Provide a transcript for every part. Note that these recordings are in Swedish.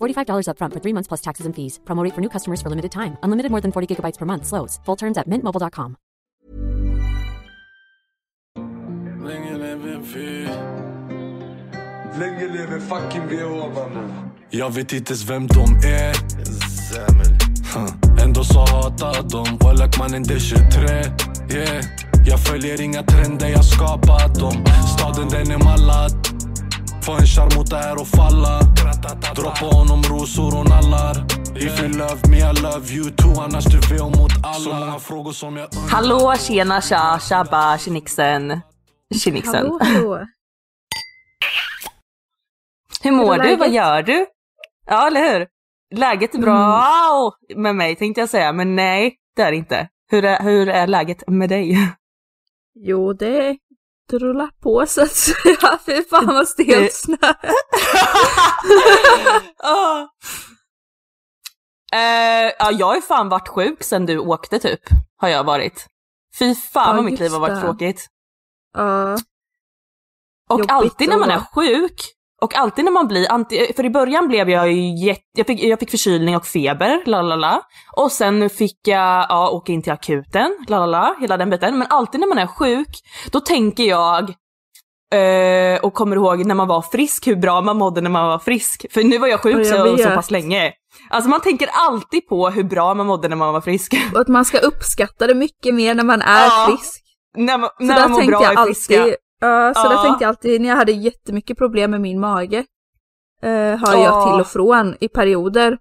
$45 upfront for three months plus taxes and fees. Promo rate for new customers for limited time. Unlimited more than 40 gigabytes per month. Slows. Full terms at mintmobile.com. Länge leve fucking VH mannen. Jag vet inte vem de är. Huh. Ändå så hatar de. Wallak mannen det är 23. Yeah. Jag följer inga trender, jag skapar dem. Staden den är mallad. Få en charmota här och falla. Dra på honom rosor och nallar. If you love me I love you too. Annars du fel mot alla. Så många frågor som jag undrar. Hallå, tjena, tja, tjabba, tjenixen. Tjenixen. Hallå, hallå. Hur mår du? Vad gör du? Ja, eller hur? Läget är bra med mig tänkte jag säga, men nej, det är det inte. Hur är, hur är läget med dig? Jo, det det rullar på så att säga. Fy fan vad stelt snö. Eh, ja, jag har fan varit sjuk sen du åkte typ, har jag varit. Fy fan Ja, vad mitt liv har varit det. tråkigt. Ja, Och alltid när man är sjuk, och alltid när man blir anti... För i början blev jag ju jätte... Jag fick, jag fick förkylning och feber, la la la. Och sen fick jag ja, åka in till akuten, la la la, hela den biten. Men alltid när man är sjuk, då tänker jag eh, och kommer ihåg när man var frisk, hur bra man mådde när man var frisk. För nu var jag Ja, sjuk jag så, så pass länge. Alltså man tänker alltid på hur bra man mådde när man var frisk. och att man ska uppskatta det mycket mer när man är Ja, frisk. när man, Så när man mår bra jag är friska. alltid, ja, så där Ja. tänkte jag alltid när jag hade jättemycket problem med min mage. Uh, har Ja. jag till och från i perioder.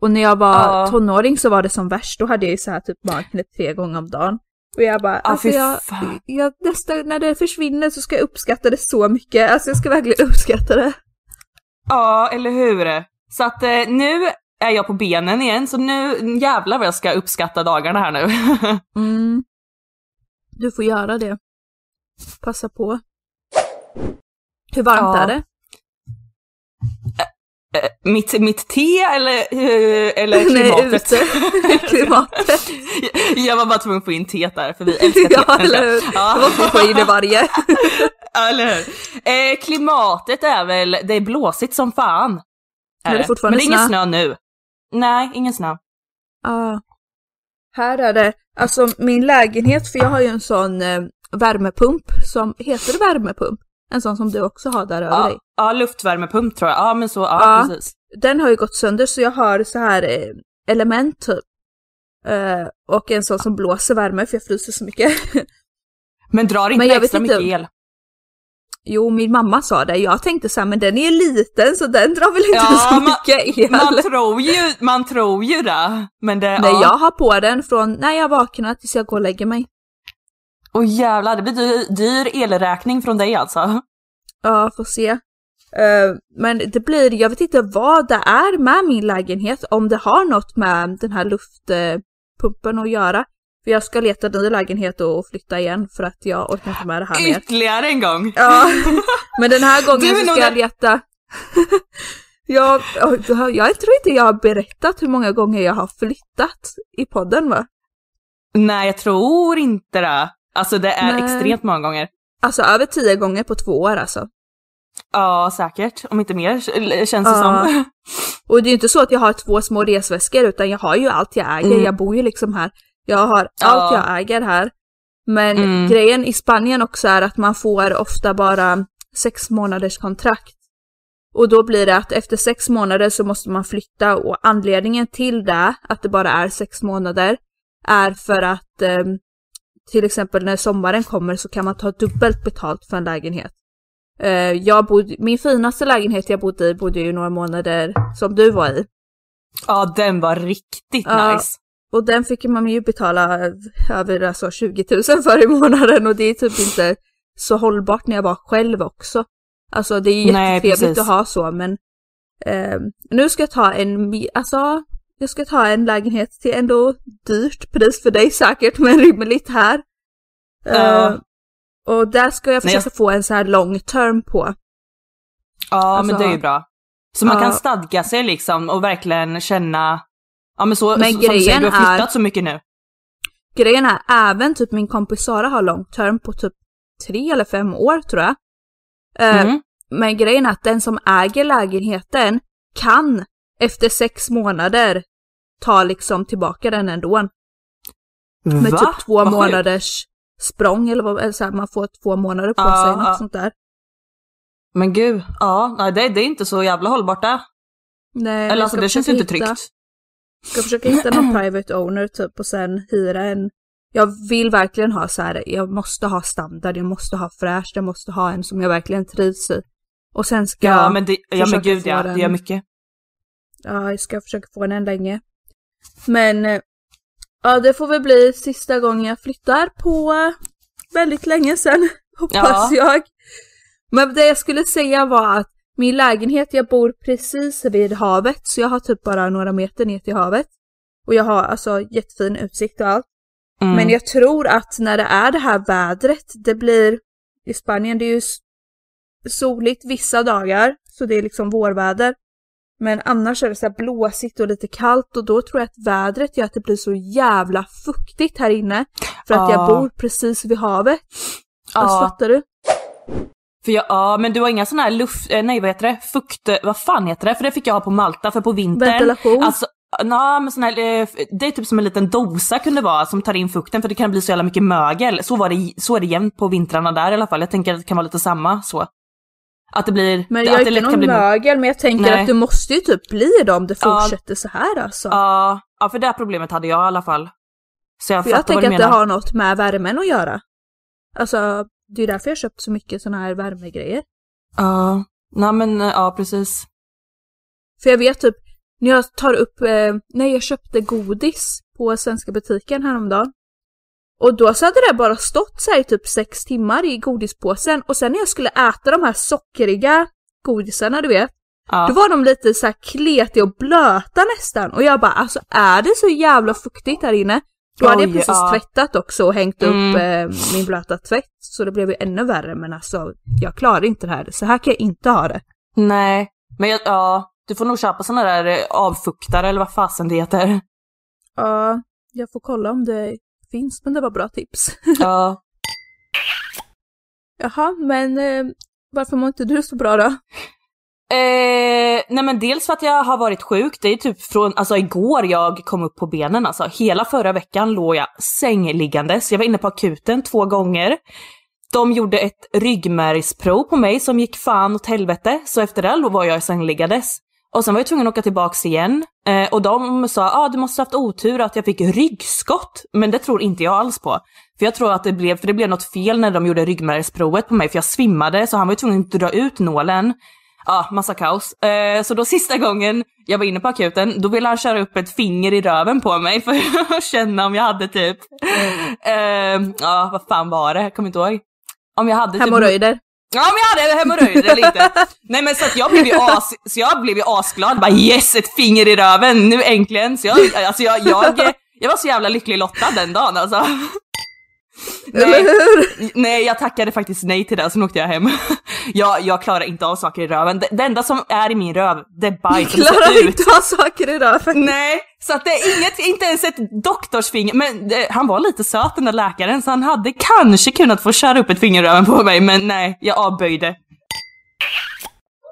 Och när jag var tonåring så var det som värst, då hade jag ju så här typ magknip tre gånger om dagen. Och jag bara, alltså fy jag, jag, nästa, när det försvinner så ska jag uppskatta det så mycket. Alltså jag ska verkligen uppskatta det. Ja, eller hur? Så att eh, nu är jag på benen igen, så nu jävlar vad jag ska uppskatta dagarna här nu. Mm. Du får göra det. Passa på. Hur varmt Ja. är det? Eh, mitt, mitt te eller, eh, eller Nej, klimatet? ute. Klimatet. jag var bara tvungen att få in teet där, för vi älskar Ja, te. eller hur? Ja. Det måste vi få in i varje. Ja, eller hur? Eh, klimatet är väl, det är blåsigt som fan. Men det är fortfarande Men det är ingen snö. nu. Nej, ingen snö. Ja. Här är det, alltså min lägenhet, för jag har ju en sån eh, värmepump som, heter värmepump? En sån som du också har där över Ja, dig. ja, luftvärmepump tror jag. Ja, men så, ja, Ja. precis. Den har ju gått sönder så jag har så här eh, element typ. Eh, och en sån som blåser värme för jag fryser så mycket. Men drar inte Men jag extra inte. mycket el. Jo, min mamma sa det. Jag tänkte så här, men den är liten så den drar väl inte Ja, så man- mycket el. Man tror ju, man tror ju det. Men det, Nej, ja. jag har på den från när jag vaknar tills jag går och lägger mig. Åh jävlar, det blir dyr, dyr elräkning från dig alltså. Ja, får se. Eh, men det blir, jag vet inte vad det är med min lägenhet, om det har något med den här luftpumpen att göra. För jag ska leta ny lägenhet och flytta igen för att jag orkar inte med det här mer. Ytterligare en gång. Ja, men den här gången så ska jag leta. jag, jag tror inte jag har berättat hur många gånger jag har flyttat i podden va? Nej, jag tror inte det. Alltså det är Nej. extremt många gånger. Alltså över tio gånger på två år alltså. Ja, säkert. Om inte mer känns det Ja. som. Och det är ju inte så att jag har två små resväskor utan jag har ju allt jag äger. Mm. Jag bor ju liksom här. Jag har Ja. allt jag äger här. Men Mm. grejen i Spanien också är att man får ofta bara sex månaders kontrakt. Och då blir det att efter sex månader så måste man flytta och anledningen till det, att det bara är sex månader, är för att eh, till exempel när sommaren kommer så kan man ta dubbelt betalt för en lägenhet. Eh, jag bodde, min finaste lägenhet jag bodde i bodde ju några månader som du var i. Ja, den var riktigt Ja. nice. Och den fick man ju betala över alltså 20 000 för i månaden och det är typ inte så hållbart när jag var själv också. Alltså det är Nej, jättetrevligt precis. att ha så men eh, nu ska jag ta en, alltså jag ska ta en lägenhet till ändå dyrt pris för dig säkert men rimligt här. Ja. Eh, och där ska jag Nej, jag- försöka få en så här long term på. Ja, men Alltså, det är ju bra. Så man kan stadga sig liksom och verkligen känna, ja men så, Men så, som du säger, du har flyttat är- så mycket nu. Grejen är även typ min kompis Sara har long term på typ tre eller fem år tror jag. Mm. Men grejen är att den som äger lägenheten kan efter sex månader ta liksom tillbaka den ändå. Med Va? typ två Vad månaders språng eller vad, eller så här, man får två månader på Ja, sig, något ja. sånt där. Men gud, ja, nej, det, det är inte så jävla hållbart det. Nej, jag Eller alltså det känns försöka inte hitta- tryggt. Ska försöka hitta någon private owner typ och sen hyra en. Jag vill verkligen ha så här, jag måste ha standard, jag måste ha fräscht, jag måste ha en som jag verkligen trivs i. Och sen ska Ja, jag, men, det, ja, men gud ja, den. det gör mycket. Ja, jag ska försöka få den länge. Men eh, ja, det får väl bli sista gången jag flyttar på eh, väldigt länge sedan, hoppas Ja. jag. Men det jag skulle säga var att min lägenhet, jag bor precis vid havet, så jag har typ bara några meter ner till havet. Och jag har alltså jättefin utsikt och allt. Mm. Men jag tror att när det är det här vädret, det blir i Spanien, det är ju soligt vissa dagar, så det är liksom vårväder. Men annars är det så här blåsigt och lite kallt och då tror jag att vädret gör att det blir så jävla fuktigt här inne. För att jag Ja. bor precis vid havet. Alltså, Ja. fattar du? För jag, ja, men du har inga sådana här luft, eh, nej vad heter det, fukt, vad fan heter det? För det fick jag ha på Malta, för på vintern. Ventilation. Alltså, nej, men sån här, eh, det är typ som en liten dosa kunde vara som tar in fukten för det kan bli så jävla mycket mögel. Så, var det, så är det jämt på vintrarna där i alla fall. Jag tänker att det kan vara lite samma så. Att det blir, Men jag är inte någon bli mögel, men jag tänker Nej. att det måste ju typ bli det om det Ja. fortsätter så här alltså. Ja, ja, för det här problemet hade jag i alla fall. Så jag För jag tänker du att det har något med värmen att göra. Alltså, det är därför jag har köpt så mycket sådana här värmegrejer. Ja, nej men ja precis. För jag vet typ, när jag tar upp, eh, när jag köpte godis på svenska butiken häromdagen. Och då så hade det bara stått så i typ sex timmar i godispåsen och sen när jag skulle äta de här sockriga godisarna du vet, Ja. då var de lite så här kletiga och blöta nästan. Och jag bara alltså är det så jävla fuktigt här inne? Då hade jag Oj, precis ja. tvättat också och hängt Mm. upp eh, min blöta tvätt. Så det blev ju ännu värre men alltså jag klarar inte det här. Så här kan jag inte ha det. Nej, men jag, ja, du får nog köpa såna där eh, avfuktare eller vad fasen det heter. Ja, jag får kolla om det finns, men det var bra tips. Ja. Jaha, men eh, varför mår inte du så bra då? Eh, nej men dels för att jag har varit sjuk, det är typ från, alltså igår jag kom upp på benen alltså. Hela förra veckan låg jag sängliggandes. Jag var inne på akuten två gånger. De gjorde ett ryggmärgsprov på mig som gick fan åt helvete, så efter det var jag sängliggandes. Och sen var jag tvungen att åka tillbaks igen. Eh, och de sa, ah, du måste ha haft otur att jag fick ryggskott. Men det tror inte jag alls på. För jag tror att det blev, för det blev något fel när de gjorde ryggmärgsprovet på mig, för jag svimmade, så han var ju tvungen att dra ut nålen. Ja, massa kaos. Eh, så då sista gången jag var inne på akuten, då ville han köra upp ett finger i röven på mig för att känna om jag hade typ, eh, ja vad fan var det? Jag kommer inte ihåg. Om jag hade typ... Ja men jag hade hemorrojder eller inte. Nej men så att jag blev ju as, så jag blev ju asglad, bara yes ett finger i röven, nu äntligen. Så jag, alltså jag, jag, jag var så jävla lycklig lottad den dagen alltså. Nej, nej jag tackade faktiskt nej till det, sen åkte jag hem. jag, jag klarar inte av saker i röven. Det, det enda som är i min röv, det är bajs. som Klarar inte ha saker i röven. Nej, så att det är inget, inte ens ett doktorsfinger. Men det, han var lite söt den där läkaren så han hade kanske kunnat få köra upp ett finger i röven på mig men nej, jag avböjde.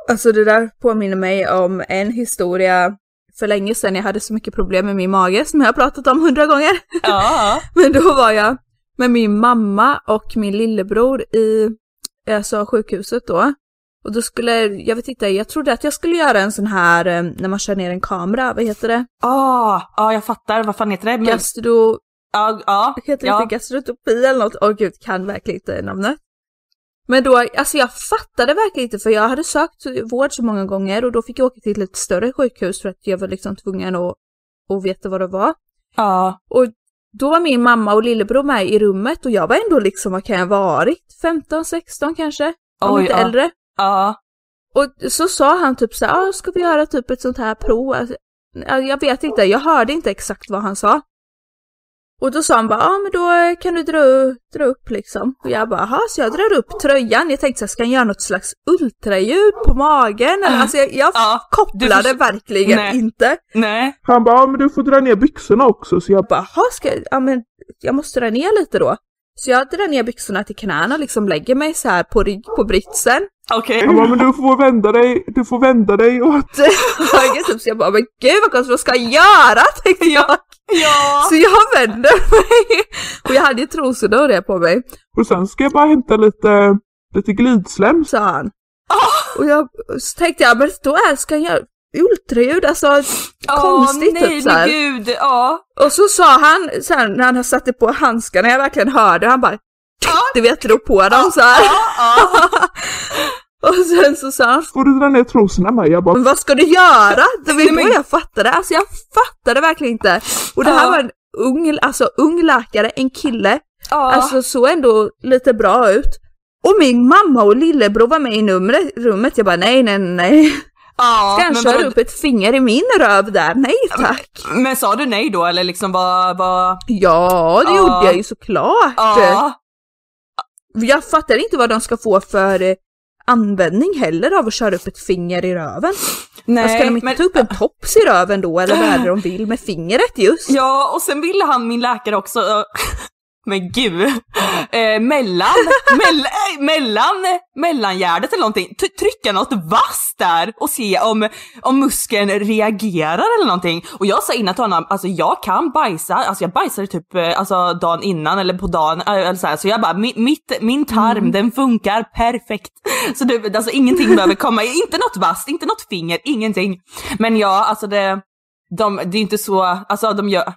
Alltså det där påminner mig om en historia för länge sedan. Jag hade så mycket problem med min mage som jag har pratat om hundra gånger. Ja. Men då var jag med min mamma och min lillebror i alltså, sjukhuset då. Och då skulle, jag vet inte, jag trodde att jag skulle göra en sån här eh, när man kör ner en kamera, vad heter det? Ah, ja, jag fattar. Vad fan heter det? Men, Gastro... ja, ja, Heter det ja. inte gastrotopi eller något? Åh gud, kan verkligen inte namnet. Men då, alltså jag fattade verkligen inte för jag hade sökt vård så många gånger och då fick jag åka till ett större sjukhus för att jag var liksom tvungen att, att veta vad det var. ja. Och då var min mamma och lillebror med i rummet och jag var ändå liksom, vad kan jag ha varit? 15, 16 kanske? Om Oj, inte ja. äldre. Ja. Och så sa han typ så här, ah, ska vi göra typ ett sånt här prov? Alltså, ja, Jag vet inte, jag hörde inte exakt vad han sa. Och då sa han bara, ja ah, men då kan du dra, dra upp liksom. Och jag bara, jaha, så jag drar upp tröjan. Jag tänkte så här, ska han göra något slags ultraljud på magen? Eller, alltså jag, jag Ja, kopplade först- verkligen Nej. inte. Nej. Han bara, ja men du får dra ner byxorna också. Så jag bara, jaha, ska jag, ja men jag måste dra ner lite då. Så jag drar ner byxorna till knäna och liksom lägger mig så här på rygg på britsen. Okej. Han bara, men du får vända dig, du får vända dig åt... så jag bara, men gud vad konstigt, vad ska jag göra? Tänkte jag. Ja. Så jag vänder mig. Och jag hade ju trosorna och det på mig, Och sen ska jag bara hämta lite, lite glidslem. sa han. Och jag så tänkte jag, men då är, ska jag göra ultraljud, alltså konstigt nej, typ så här. men gud. Ja. Och så sa han, här, när han satte på handskarna, jag verkligen hörde, han bara du vet, drog på dem så här. och sen så sa han, Får du dra ner trosorna med? Jag bara, men vad ska du göra? Det var ju men- då jag fattade, alltså jag fattade verkligen inte. Och det här var en ung, alltså ung läkare, en kille, alltså såg ändå lite bra ut. Och min mamma och lillebror var med i numret, rummet, jag bara nej nej nej. ja. Ska han men köra upp ett finger i min röv där? Nej tack. Men sa du nej då eller liksom vad, vad? Ja, det Ja. gjorde jag ju såklart. Ja. Jag fattar inte vad de ska få för eh, användning heller av att köra upp ett finger i röven. Nej, ska de inte men- ta upp en tops i röven då eller vad är det de vill med fingret just? Ja, och sen ville han, min läkare också, men gud, eh, mellan, mell, eh, mellan, mellangärdet eller någonting, t- trycka något vasst där och se om, om muskeln reagerar eller någonting. Och jag sa innan till honom, alltså jag kan bajsa, alltså jag bajsade typ eh, alltså dagen innan eller på dagen, eh, eller så, här, så jag bara, mi- mitt, min tarm den funkar perfekt. Så det, alltså ingenting behöver komma, inte något vasst, inte något finger, ingenting. Men ja, alltså det, de, det är inte så, alltså de gör,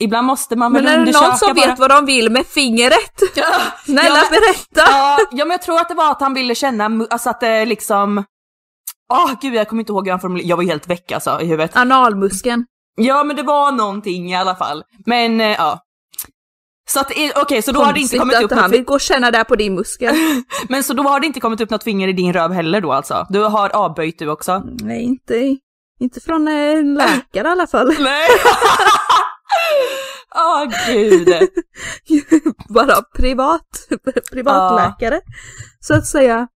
ibland måste man väl Men är det undersöka någon som bara. vet vad de vill med fingret? Ja, Snälla ja, men- berätta! Ja, ja, men jag tror att det var att han ville känna, alltså att det liksom, åh gud jag kommer inte ihåg hur han formulerade, jag var helt väck alltså i huvudet. Analmuskeln. Ja men det var någonting i alla fall. Men eh, ja. Så att, eh, okej så då har det inte Konstigt kommit upp att han vill gå och känna där på din muskel. men så då har det inte kommit upp något finger i din röv heller då alltså? Du har avböjt du också? Nej, inte, inte från en läkare i alla fall. Nej! Åh gud. Bara privat, privatläkare. Så att säga.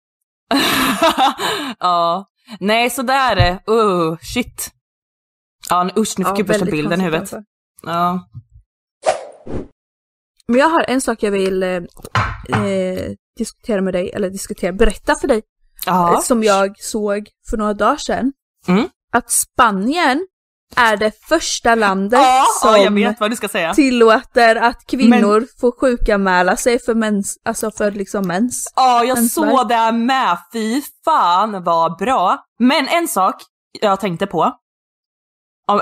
ja. Nej så där är det. Uh, shit. Ja usch nu fick Ja, jag värsta bilden i huvudet. alltså. Ja. Men jag har en sak jag vill eh, eh, diskutera med dig, eller diskutera, berätta för dig. Ja. eh, Som jag såg för några dagar sedan. Mm. Att Spanien är det första landet Ja, som ja, tillåter att kvinnor får sjukanmäla sig för mens, alltså för liksom mens. Ja, jag Mensvärk. såg det med. Fy fan vad bra. Men en sak jag tänkte på.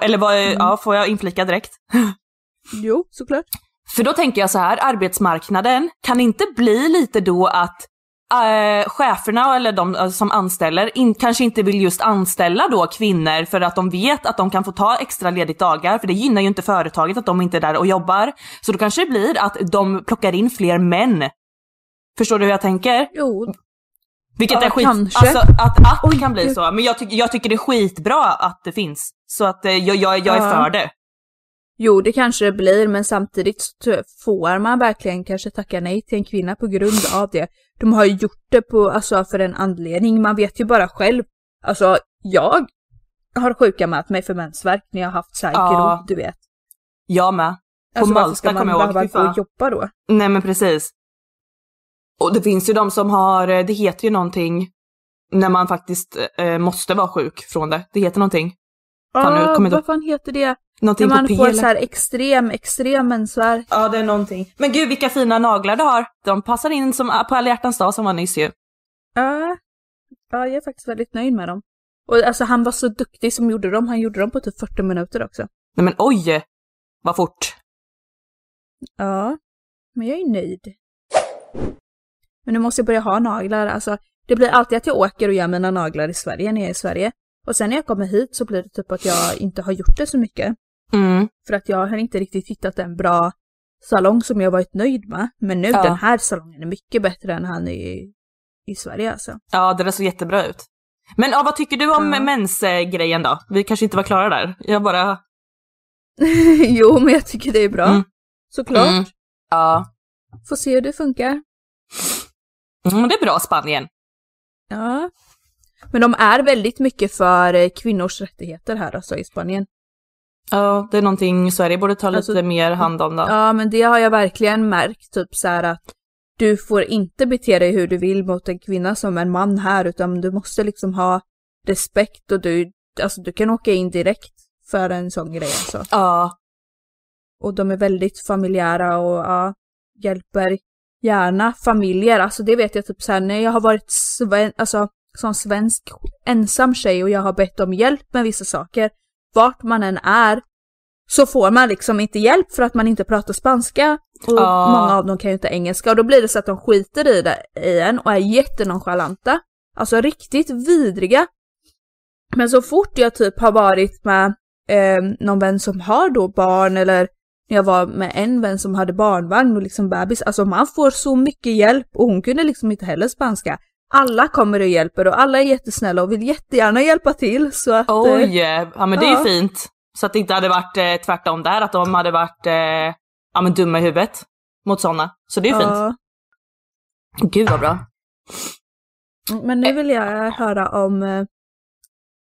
Eller vad, Mm. ja, får jag inflika direkt? Jo, såklart. För då tänker jag så här, arbetsmarknaden, kan inte bli lite då att eh, cheferna eller de eh, som anställer in, kanske inte vill just anställa då kvinnor för att de vet att de kan få ta extra ledigt dagar för det gynnar ju inte företaget att de inte är där och jobbar. Så då kanske det blir att de plockar in fler män. Förstår du hur jag tänker? Jo, Vilket Ja, är skit, kanske. alltså att, att Oj, kan bli så. Men jag, tycker jag tycker det är skitbra att det finns. Så att eh, jag, jag, jag är Ja. för det. Jo, det kanske det blir, men samtidigt får man verkligen kanske tacka nej till en kvinna på grund av det. De har ju gjort det på, alltså för en anledning, man vet ju bara själv. Alltså, jag har sjukanmält mig för mensvärk när jag har haft så Ja. du vet. Jag med. På Alltså varför Malta ska man kommer jag ihåg. behöva gå och jobba då? Nej men precis. Och det finns ju de som har, eh, det heter ju någonting när man faktiskt eh, måste vara sjuk från det. Det heter någonting. Ja, jag vad fan heter det? Någonting När man på får så här extrem, extrem mensvärk. Ja det är någonting. Men gud vilka fina naglar du har. De passar in som på alla hjärtans dag som var nyss ju. Ja, ja, jag är faktiskt väldigt nöjd med dem. Och alltså han var så duktig som gjorde dem, han gjorde dem på typ 40 minuter också. Nej men oj! Vad fort. Ja, men jag är nöjd. Men nu måste jag börja ha naglar, alltså det blir alltid att jag åker och gör mina naglar i Sverige när jag är i Sverige. Och sen när jag kommer hit så blir det typ att jag inte har gjort det så mycket. Mm. För att jag har inte riktigt hittat en bra salong som jag varit nöjd med. Men nu, Ja. den här salongen är mycket bättre än han i, i Sverige alltså. Ja det där såg jättebra ut. Men ja, vad tycker du om Ja. mensgrejen då? Vi kanske inte var klara där. Jag bara... jo, men jag tycker det är bra. Mm. Såklart. Mm. Ja. Får se hur det funkar. Mm, det är bra Spanien. Ja. Men de är väldigt mycket för eh, kvinnors rättigheter här alltså i Spanien. Ja, det är någonting Sverige borde ta Alltså- lite mer hand om då. Ja, men det har jag verkligen märkt, typ så här att du får inte bete dig hur du vill mot en kvinna som en man här, utan du måste liksom ha respekt och du, alltså du kan åka in direkt för en sån grej alltså. Ja. Och de är väldigt familjära och ja, hjälper gärna familjer. Alltså det vet jag typ så här när jag har varit sven, alltså, som svensk ensam tjej och jag har bett om hjälp med vissa saker, vart man än är, så får man liksom inte hjälp för att man inte pratar spanska. Och Ja. många av dem kan ju inte engelska och då blir det så att de skiter i det i en och är jättenonchalanta. Alltså riktigt vidriga. Men så fort jag typ har varit med eh, någon vän som har då barn eller när jag var med en vän som hade barnvagn och liksom bebis, alltså man får så mycket hjälp och hon kunde liksom inte heller spanska. Alla kommer och hjälper och alla är jättesnälla och vill jättegärna hjälpa till så att... eh, Oj, ja men det är ja. ju fint. Så att det inte hade varit eh, tvärtom där, att de hade varit eh, ja, men dumma i huvudet mot sådana. Så det är ju fint. ja. Gud vad bra. Men nu vill jag höra om, eh,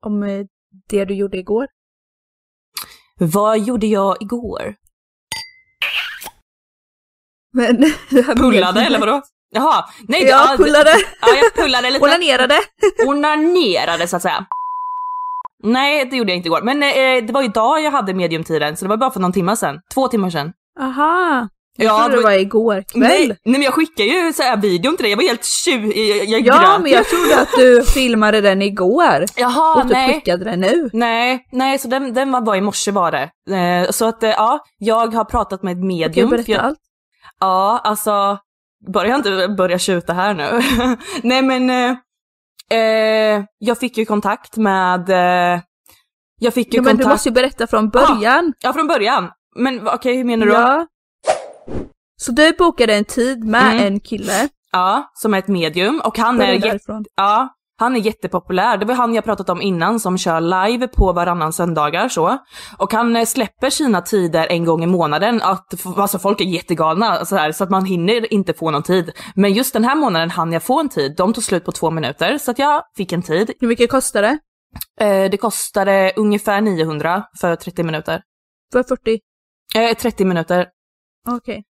om eh, det du gjorde igår. Vad gjorde jag igår? Men, Pullade eller vadå? Jaha, nej det- Ja, ja, pullade. Ja, jag pullade lite. Onanerade. Onanerade så att säga. Nej, det gjorde jag inte igår. Men eh, det var idag jag hade mediumtiden, så det var bara för någon timme sedan. Två timmar sedan. Aha. Jag Ja, trodde det var igår kväll. Nej, nej men jag skickade ju så här videon till dig, jag var helt tjuv, jag, jag Ja, grät men jag trodde att du filmade den igår. Jaha, och nej. skickade den nu. Nej, nej, så den, den var i morse var det. Eh, så att eh, ja, jag har pratat med ett Kan du medium. berätta jag, allt? Ja, alltså, börja inte börja tjuta här nu. nej men, eh, eh, jag fick ju kontakt med, eh, jag fick ju Ja, men du kontakt, måste ju berätta från början. ja från början. Men okej, hur menar du? Ja. Så du bokade en tid med Mm. en kille. Ja, som är ett medium och han är, därifrån. ja, han är jättepopulär. Det var han jag pratat om innan som kör live på varannan söndagar så. Och han eh, släpper sina tider en gång i månaden. Att, alltså folk är jättegalna så, här, så att man hinner inte få någon tid. Men just den här månaden hann jag få en tid. De tog slut på två minuter så att jag fick en tid. Hur mycket kostar det? Eh, det kostade ungefär 900 för 30 minuter. För 40? Eh, 30 minuter. Okej.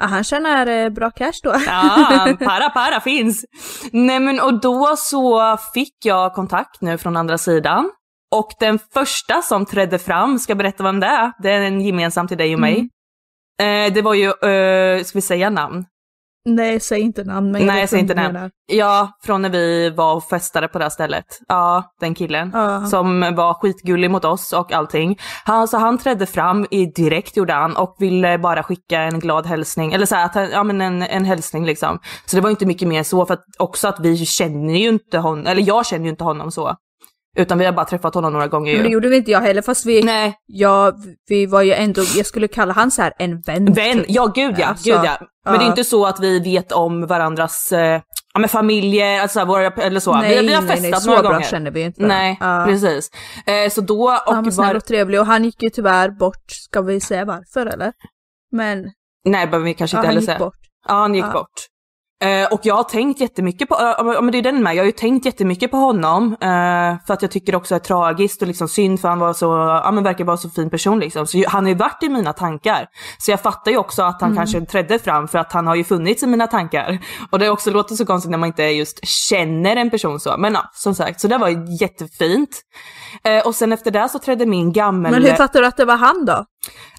Ja, han tjänar eh, bra cash då. Ja, para para finns. Nej men och då så fick jag kontakt nu från andra sidan. Och den första som trädde fram, ska berätta vem det är? Det är en gemensam till dig och mig. Eh, det var ju, eh, ska vi säga namn? Nej, säg inte namn. Men Nej, säg inte namn. Ja, från när vi var och festade på det här stället. Ja, den killen. Ja. Som var skitgullig mot oss och allting. Han, så han trädde fram i direkt gjorde han och ville bara skicka en glad hälsning. Eller så här, att, ja men en, en hälsning liksom. Så det var inte mycket mer så för att också att vi känner ju inte honom, eller jag känner ju inte honom så. Utan vi har bara träffat honom några gånger Men det ju. gjorde vi inte jag heller, fast vi, Nej, ja, vi var ju ändå, jag skulle kalla han så här en vän. vän, ja gud ja, Alltså, gud ja. Men det är ja. inte så att vi vet om varandras, eh, ja, men familjer, alltså våra, eller så. Nej, vi, vi har nej, festat nej, så några bra gånger. känner vi ju inte. Nej, Ja. precis. Eh, så då, och Han var snäll och trevlig och han gick ju tyvärr bort, ska vi säga varför eller? Men nej behöver vi kanske ja, inte han heller gick säga. bort. Ja, han gick Ja. bort. Eh, och jag har tänkt jättemycket på, ja men det är den med, jag har ju tänkt jättemycket på honom. Eh, för att jag tycker också det är tragiskt och liksom synd för han var så, ja men verkar vara så fin person liksom. Så han har ju varit i mina tankar. Så jag fattar ju också att han Mm. kanske trädde fram för att han har ju funnits i mina tankar. Och det också låter så konstigt när man inte just känner en person så. Men ja, som sagt, så det var jättefint. Eh, och sen efter det så trädde min gammel... Men hur fattar du att det var han då?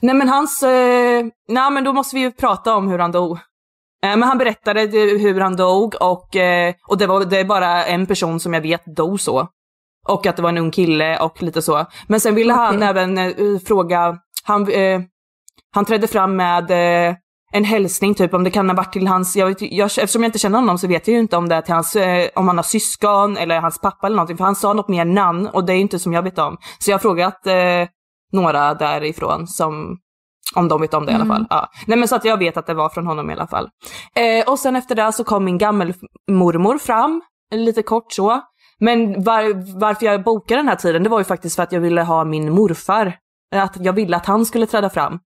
Nej men hans, eh, nej men då måste vi ju prata om hur han dog. Eh, men han berättade hur han dog och, eh, och det var det är bara en person som jag vet dog så. Och att det var en ung kille och lite så. Men sen ville han Okej. även eh, fråga, han, han trädde fram med en hälsning typ om det kan ha varit till hans, jag vet, jag, eftersom jag inte känner honom så vet jag ju inte om det är till hans, eh, om han har syskon eller hans pappa eller någonting. För han sa något mer namn och det är inte som jag vet om. Så jag har frågat eh, några därifrån som om de vet om det i alla fall. Ja. Nej men så att jag vet att det var från honom i alla fall. Eh, och sen efter det så kom min gammelmormor fram, lite kort så. Men var, varför jag bokade den här tiden, det var ju faktiskt för att jag ville ha min morfar. Att jag ville att han skulle träda fram.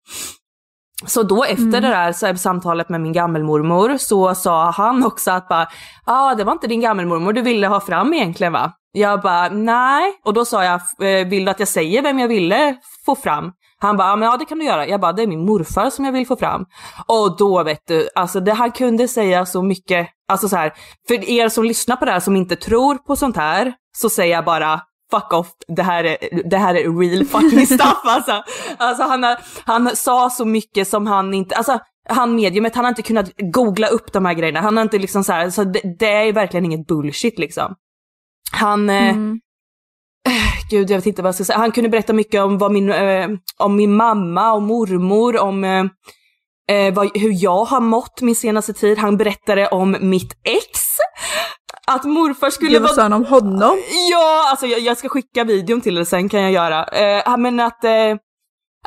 Så då efter det där så samtalet med min gammelmormor så sa han också att bara, ah, det var inte din gammelmormor du ville ha fram egentligen va? Jag bara, nej. Och då sa jag, "Eh, vill du att jag säger vem jag ville få fram? Han bara, ja det kan du göra. Jag bara, det är min morfar som jag vill få fram. Och då vet du, alltså det, han kunde säga så mycket, alltså så här, för er som lyssnar på det här som inte tror på sånt här, så säger jag bara, fuck off, det här är, det här är real fucking stuff alltså. Alltså han, har, han sa så mycket som han inte, alltså han mediumet, han har inte kunnat googla upp de här grejerna. Han har inte liksom så här, så det, det är verkligen inget bullshit liksom. Han, eh, Mm. Gud jag vet inte vad jag ska säga. Han kunde berätta mycket om, vad min, eh, om min mamma och mormor, om eh, eh, vad, hur jag har mått min senaste tid. Han berättade om mitt ex. Att morfar skulle Gud, vad sa han om honom? Ja, alltså jag, jag ska skicka videon till er sen kan jag göra. Eh, men att, eh,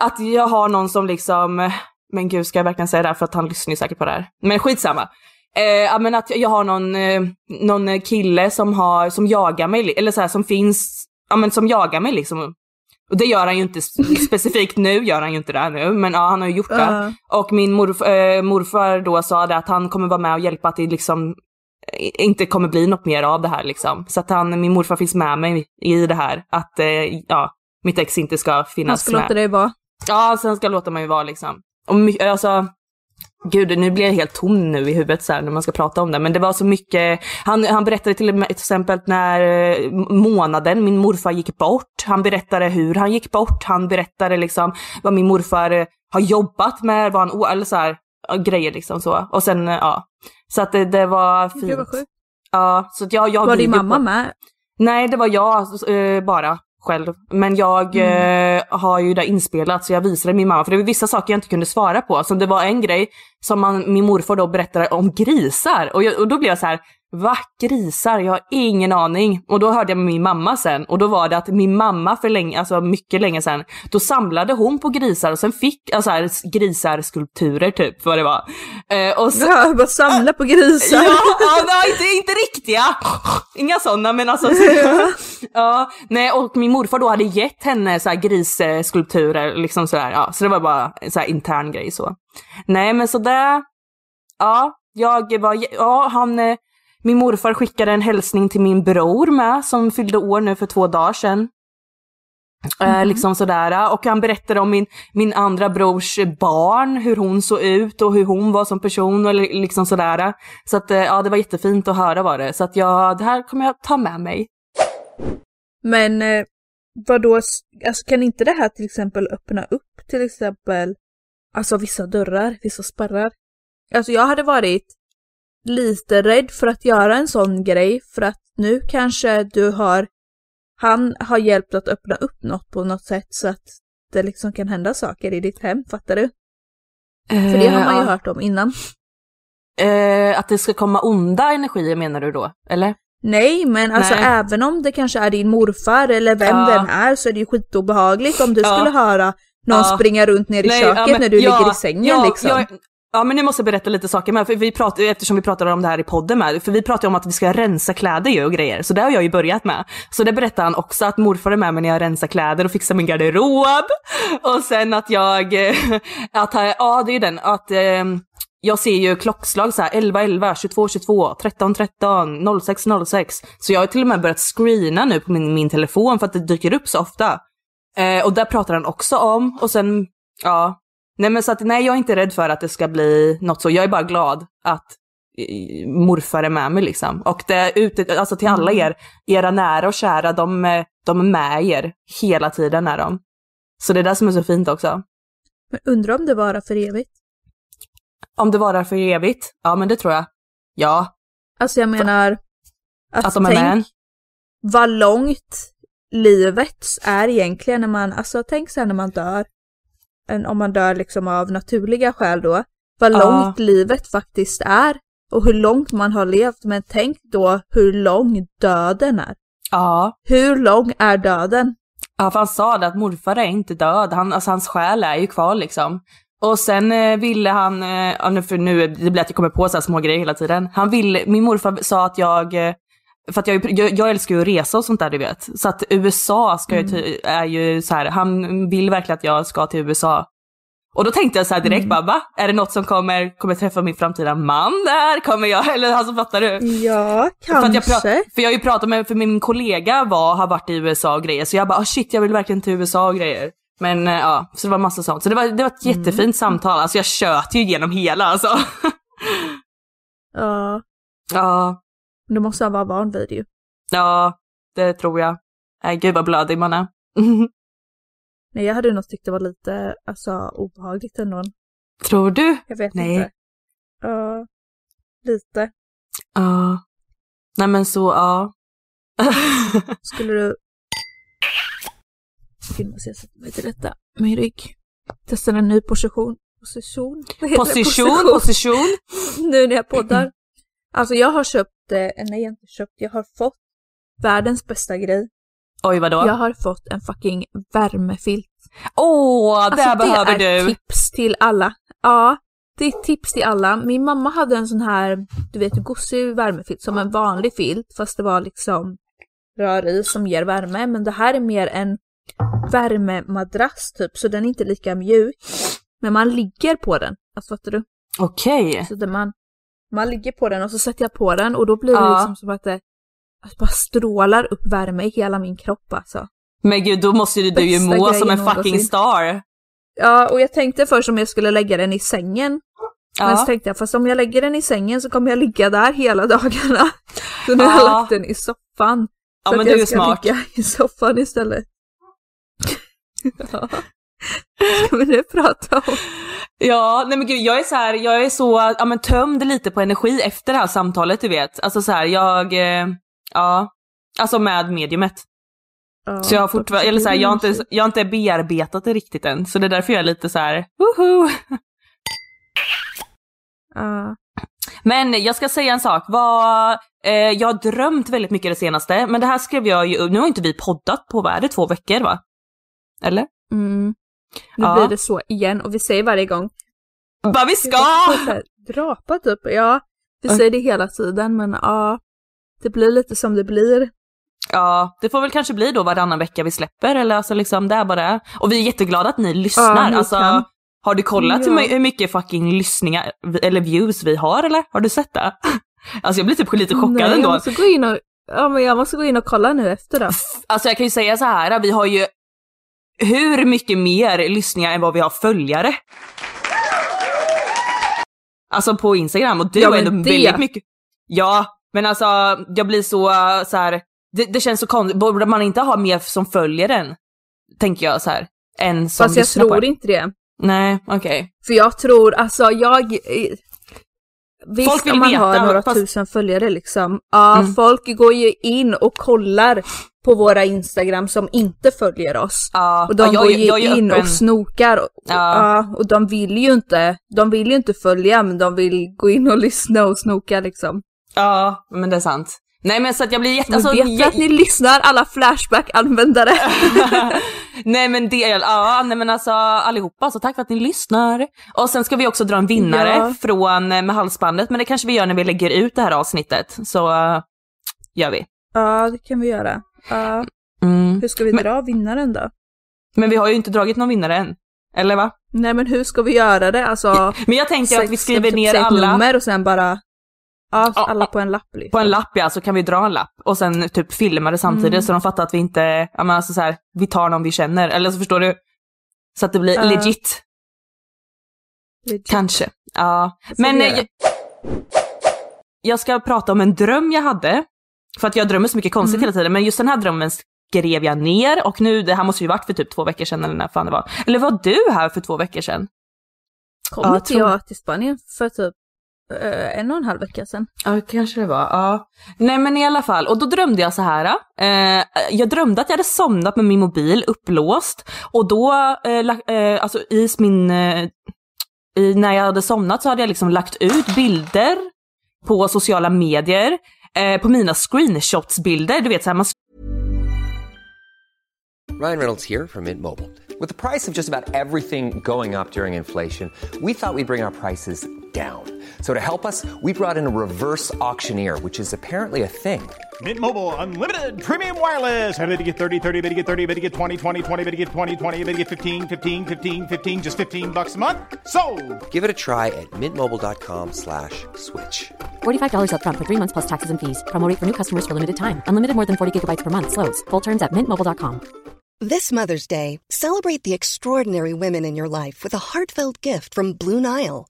att jag har någon som liksom, men gud ska jag verkligen säga det här för att han lyssnar ju säkert på det här. Men skitsamma. Eh, men att jag har någon, eh, någon kille som, har, som jagar mig, eller så här, som finns, ja men som jagar mig liksom. Och det gör han ju inte specifikt nu, gör han ju inte det nu, men ja han har ju gjort det. Ja. Och min morf, eh, morfar då sa det att han kommer vara med och hjälpa att det liksom inte kommer bli något mer av det här liksom. Så att han, min morfar finns med mig i det här, att eh, ja, mitt ex inte ska Han finnas ska med. låta dig vara. Ja, sen ska låta mig vara liksom. Och alltså, gud nu blir jag helt tom nu i huvudet så här när man ska prata om det. Men det var så mycket, han, han berättade till exempel när eh, månaden min morfar gick bort. Han berättade hur han gick bort. Han berättade liksom vad min morfar eh, har jobbat med, vad han, eller så här, grejer liksom så. Och sen, eh, ja. Så att det, det var fint. Gud vad sjukt. Ja, så att jag, jag Var din mamma på- med? Nej, det var jag eh, bara själv. Men jag eh, har ju det inspelat så jag visade min mamma, för det var vissa saker jag inte kunde svara på. Så det var en grej som man, min morfar då berättade om grisar. Och, jag, och då blev jag så här, va? Grisar? Jag har ingen aning. Och då hörde jag med min mamma sen. Och då var det att min mamma för länge, alltså mycket länge sen, då samlade hon på grisar och sen fick alltså här, grisar skulpturer typ, vad det var. Eh, och så, Ja, bara samla på grisar. Ja, ja nej, inte, inte riktiga. Inga sådana men alltså. ja, nej och min morfar då hade gett henne så här grisskulpturer liksom sådär. Ja, så det var bara så här intern grej så. Nej men så det, ja, jag var, ja han, eh, min morfar skickade en hälsning till min bror med som fyllde år nu för två dagar sedan. Eh, liksom sådär. Och han berättade om min, min andra brors barn, hur hon såg ut och hur hon var som person och li- liksom sådär. Så att eh, ja, det var jättefint att höra var det. Så att ja, det här kommer jag ta med mig. Men eh, vadå, alltså kan inte det här till exempel öppna upp till exempel, alltså vissa dörrar, vissa spärrar? Alltså jag hade varit lite rädd för att göra en sån grej för att nu kanske du har, han har hjälpt att öppna upp något på något sätt så att det liksom kan hända saker i ditt hem, fattar du? För det har man ju Eh, ja. hört om innan. Eh, att det ska komma onda energier menar du då? Eller? Nej, men alltså Nej. även om det kanske är din morfar eller vem Ja. den är så är det ju skitobehagligt om du Ja. skulle höra någon Ja. springa runt ner i Nej, köket ja, men- när du ligger i sängen liksom. Ja, Ja men nu måste jag berätta lite saker med, för vi pratar, eftersom vi pratade om det här i podden med, för vi pratade om att vi ska rensa kläder ju och grejer, så det har jag ju börjat med. Så det berättade han också, att morfar är med mig när jag rensar kläder och fixar min garderob. Och sen att jag, eh, att, ja det är ju den, att eh, jag ser ju klockslag så här 11, 11, 22, 22, 13, 13, 06, 06. Så jag har till och med börjat screena nu på min, min telefon för att det dyker upp så ofta. Eh, och där pratar han också om, och sen, ja, Nej men så att nej jag är inte rädd för att det ska bli något så, jag är bara glad att eh, morfar är med mig liksom. Och det ute, alltså till alla er, era nära och kära, de, eh, de är med er hela tiden är de. Så det är det som är så fint också. Men undrar om det varar för evigt? Om det varar för evigt? Ja men det tror jag. Ja. Alltså jag menar, att, att de är med en. vad långt livet är egentligen när man, alltså tänk så här när man dör om man dör liksom av naturliga skäl då, vad långt livet faktiskt är och hur långt man har levt. Men tänk då hur lång döden är. Ja. Hur lång är döden? Ja, för han sa det att morfar är inte död, han, alltså hans själ är ju kvar liksom. Och sen eh, ville han, eh, för nu det blir att jag kommer på så här små grejer hela tiden. Han ville, min morfar sa att jag eh, för att jag, jag, jag, älskar ju att resa och sånt där du vet. Så att USA ska mm. ju, är ju så här, han vill verkligen att jag ska till USA. Och då tänkte jag så direkt mm. bara, va? Är det något som kommer, kommer träffa min framtida man där? Kommer jag, eller alltså fattar du? Ja, kanske. För, jag, för jag har ju pratat med, för min kollega var, har varit i USA och grejer, så jag bara, oh shit jag vill verkligen till USA och grejer. Men uh, ja, så det var massa sånt. Så det var, det var ett mm. jättefint samtal, alltså jag tjöt ju igenom hela alltså. Ja. Ja. Du måste vara van vid ju. Ja, det tror jag. Nej, gud vad blödig man är. Nej, jag hade nog tyckt det var lite alltså, obehagligt ändå. Tror du? Jag vet Nej. inte. Uh, lite. Ja. Uh. Nej men så, ja. Uh. Skulle du... Gud, måste jag sätta mig till detta. Min rygg. Testa en ny position. Position? Position, position. nu när jag poddar. Alltså jag har köpt, nej jag har inte köpt, jag har fått världens bästa grej. Oj, vadå? Jag har fått en fucking värmefilt. Åh, oh, det alltså, behöver du! Det är tips till alla. Ja, det är tips till alla. Min mamma hade en sån här, du vet, gosig värmefilt som en vanlig filt, fast det var liksom rör i som ger värme. Men det här är mer en värmemadrass typ, så den är inte lika mjuk. Men man ligger på den, alltså fattar du? Okej. Okay. Så man, man ligger på den och så sätter jag på den och då blir det ja. liksom som att det att bara strålar upp värme i hela min kropp alltså. Men gud, då måste ju du ju må som en fucking star. Ja, och jag tänkte först om jag skulle lägga den i sängen. Ja. Men så tänkte jag, fast om jag lägger den i sängen så kommer jag ligga där hela dagarna. Så nu ja. har jag lagt den i soffan. Ja, så men att du jag ska smart. ligga i soffan istället. ja. Ska vi nu prata om? Ja, nej men gud jag är så här, jag är så, ja men tömd lite på energi efter det här samtalet du vet. Alltså så här, jag, eh, ja, alltså med mediumet. Ja, så jag har fortfarande, eller så här, jag, har inte, jag har inte bearbetat det riktigt än, så det är därför jag är lite så här, woho! Uh. Men jag ska säga en sak, vad, eh, jag har drömt väldigt mycket det senaste, men det här skrev jag ju, nu har inte vi poddat på, vad är det, två veckor va? Eller? Mm. Nu ja. blir det så igen och vi säger varje gång. Vad vi ska! Drapa typ, ja. Vi säger det hela tiden men ja. Det blir lite som det blir. Ja, det får väl kanske bli då varannan vecka vi släpper eller alltså liksom det är bara Och vi är jätteglada att ni lyssnar. Ja, alltså, kan. har du kollat ja. hur mycket fucking lyssningar eller views vi har eller? Har du sett det? Alltså jag blir typ lite chockad Nej, ändå. Jag måste gå in och, ja men jag måste gå in och kolla nu efter då. Alltså jag kan ju säga så här, vi har ju hur mycket mer lyssningar än vad vi har följare. Alltså på Instagram och du ja, har ändå det... väldigt mycket. Ja, men alltså jag blir så, så här, det, det känns så konstigt, borde man inte ha mer som följer den? Tänker jag så här, än som Fast jag tror inte det. Nej, okej. Okay. För jag tror, alltså jag, Visst folk vill om man veta, har några fast... tusen följare liksom. Ja, mm. folk går ju in och kollar på våra Instagram som inte följer oss. Ja, och de ja, går ju jag, jag in och snokar. Och, ja. och de vill ju inte, de vill ju inte följa men de vill gå in och lyssna och snoka liksom. Ja, men det är sant. Nej men så att jag blir jätte... Så Alltså, vet jag, att ni lyssnar alla Flashback-användare. nej men det, ja nej men alltså allihopa, så tack för att ni lyssnar. Och sen ska vi också dra en vinnare Ja. från eh, med halsbandet, men det kanske vi gör när vi lägger ut det här avsnittet. Så gör vi. ja, det kan vi göra. Ja. Mm. hur ska vi Men- dra vinnaren då? Men vi har ju inte dragit någon vinnare än. Eller va? Nej men hur ska vi göra det? Alltså, Men jag tänker att vi skriver typ ner alla nummer och sen bara, ja, alla på en lapp liksom. på en lapp ja, så kan vi dra en lapp och sen typ filma det samtidigt Mm. så de fattar att vi inte, ja men alltså så här, vi tar någon vi känner. Eller så förstår du? Så att det blir Ja. legit. Legit. Kanske. Ja. Så Men eh, jag, jag ska prata om en dröm jag hade. För att jag drömmer så mycket konstigt Mm. hela tiden, men just den här drömmen skrev jag ner och nu, det här måste ju varit för typ två veckor sedan eller när fan det var. Eller var du här för två veckor sedan? Kom Ja, jag inte tror- jag till Spanien för typ en och en halv vecka sedan? Ja, kanske det var. Ja. Nej men i alla fall, och då drömde jag så här. Eh, jag drömde att jag hade somnat med min mobil upplåst och då, eh, eh, alltså i min, eh, i, när jag hade somnat så hade jag liksom lagt ut bilder på sociala medier, eh, på mina screenshotsbilder, du vet såhär man Ryan Reynolds here from Mint Mobile. With the price of just about everything going up during inflation, we thought we'd bring our prices down. So to help us, we brought in a reverse auctioneer, which is apparently a thing. Mint Mobile unlimited premium wireless. Ready to get 30, 30, bit to get 30, bit to get 20, 20, 20, bit to get 20, 20, bit to get 15, 15, 15, 15 just 15 bucks a month. So, Give it a try at mintmobile.com slash switch. $45 upfront for three months plus taxes and fees. Promo for new customers for limited time. Unlimited more than 40 gigabytes per month. Slows. Full terms at mintmobile.com. This Mother's Day, celebrate the extraordinary women in your life with a heartfelt gift from Blue Nile.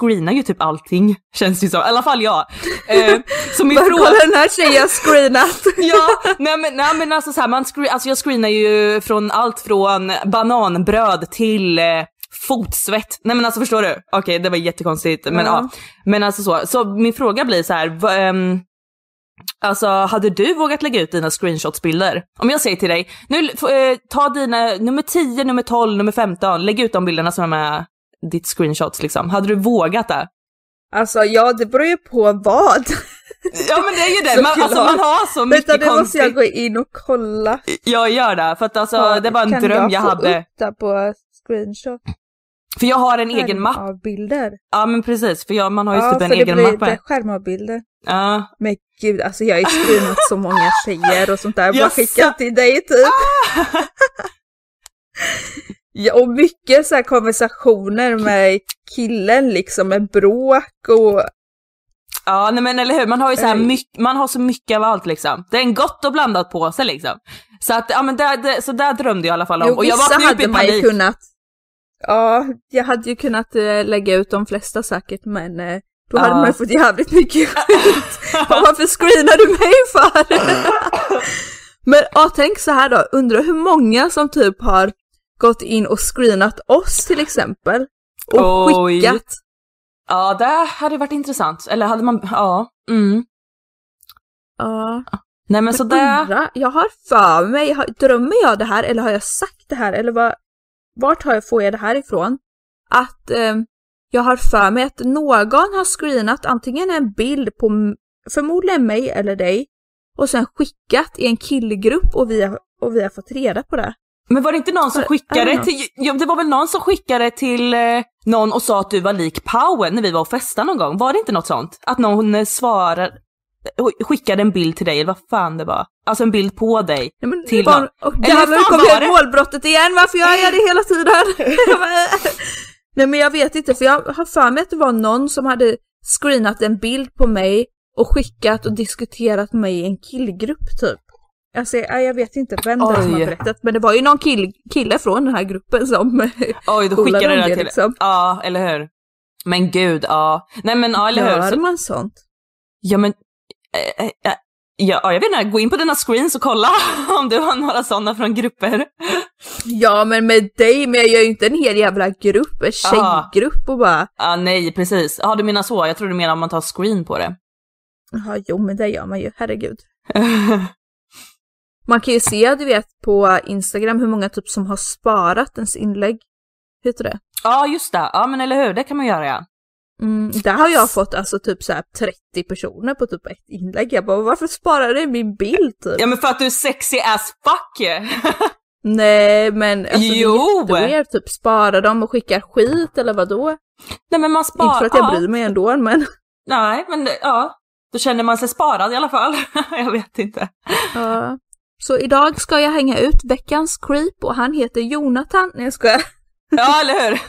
screenar ju typ allting, känns det som. I alla fall jag. Eh, så min fråga... kolla den här tjejen screenat. Ja, nej men, nej men alltså så här, man screen, alltså jag screenar ju från allt från bananbröd till eh, fotsvett. Nej men alltså förstår du? Okej det var jättekonstigt men ja. Ja. Men alltså så, så min fråga blir så här, va, ehm, Alltså hade du vågat lägga ut dina screenshotsbilder? Om jag säger till dig, nu eh, ta dina nummer 10, nummer 12, nummer 15, lägg ut de bilderna som är med ditt screenshots liksom. Hade du vågat det? Alltså ja, det beror ju på vad. Ja men det är ju det, man, alltså, man har så mycket Vänta, nu måste jag gå in och kolla. Jag gör det, för att alltså Ja, det var en kan dröm jag, jag få hade. upp det på screenshot? För jag har en egen mapp. Av bilder. Ja men precis, för jag, man har ju ja, typ en för det egen blir mapp. det här. skärmavbilder. Ja. Men gud, alltså jag har ju screenat så många tjejer och sånt där. Bara skickat till dig typ. ja, och mycket så konversationer med killen liksom, med bråk och Ja nej men eller hur, man har ju så här mycket, man har så mycket av allt liksom. Det är en gott och blandat påse liksom. Så att, ja men där, där, så där drömde jag i alla fall om. Jo, och jag vaknade upp i panik. kunnat. Ja, jag hade ju kunnat eh, lägga ut de flesta säkert, men eh, då hade Ja. man fått jävligt mycket skit. Varför screenar du mig för? men ja, tänk så här då, undrar hur många som typ har gått in och screenat oss till exempel. Och Oj. skickat. Ja det hade varit intressant. Eller hade man, ja. Mm. Ja. Nej men så det, jag har för mig, drömmer jag det här eller har jag sagt det här eller vad, vart har jag, får jag det här ifrån? Att eh, jag har för mig att någon har screenat antingen en bild på förmodligen mig eller dig och sen skickat i en killgrupp och vi har, och vi har fått reda på det. Men var det inte någon som skickade till, ja, det var väl någon som skickade till eh, någon och sa att du var lik Powell när vi var och festade någon gång. Var det inte något sånt? Att någon eh, svarade, skickade en bild till dig eller vad fan det var. Alltså en bild på dig. Nej, men, Till någon. och hur nu var jag målbrottet igen, varför gör jag det hela tiden? Nej men jag vet inte, för jag har för mig att det var någon som hade screenat en bild på mig och skickat och diskuterat mig i en killgrupp typ. Alltså jag, vet inte vem det är som har berättat, men det var ju någon kill, kille från den här gruppen som Oj, då skickade de det det, till liksom? Ja, eller hur? Men gud, ja. Nej men ja, eller hur? gör Så, man sånt. ja men, eh, eh, Ja, ja, jag vet inte, gå in på dina screens och kolla om du har några sådana från grupper. Ja men med dig, men jag gör ju inte en hel jävla grupp, en tjejgrupp och bara... Ja, nej, precis. Ja, du menar så. Jag tror du menar om man tar screen på det. Ja, jo men det gör man ju, herregud. Man kan ju se, du vet, på Instagram hur många typ som har sparat ens inlägg. Heter det? Ja, just det. Ja, men eller hur, det kan man göra ja. Mm, där har jag fått alltså typ så här 30 personer på typ ett inlägg. Jag bara, varför sparar du min bild typ? Ja, men för att du är sexy as fuck Nej, men alltså, Jo! det är typ spara dem och skickar skit eller vad då? Nej, men man sparar... Inte för att jag ja. bryr mig ändå, men Nej, men ja. Då känner man sig sparad i alla fall. jag vet inte. ja. Så idag ska jag hänga ut veckans creep och han heter Jonathan. Nej jag skojar. Ja, eller hur?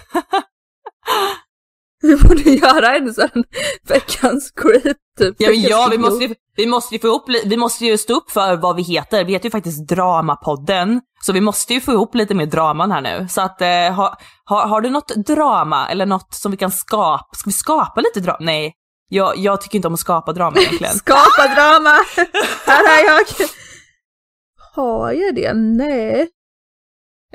Vi borde göra en sån veckans creep typ. Ja, men ja vi, måste ju, vi måste ju få ihop, vi måste ju stå upp för vad vi heter. Vi heter ju faktiskt Dramapodden. Så vi måste ju få ihop lite mer draman här nu. Så att, eh, ha, ha, har du något drama eller något som vi kan skapa? Ska vi skapa lite drama? Nej, jag, jag tycker inte om att skapa drama egentligen. Skapa drama! Här är jag! Har jag det? Nej.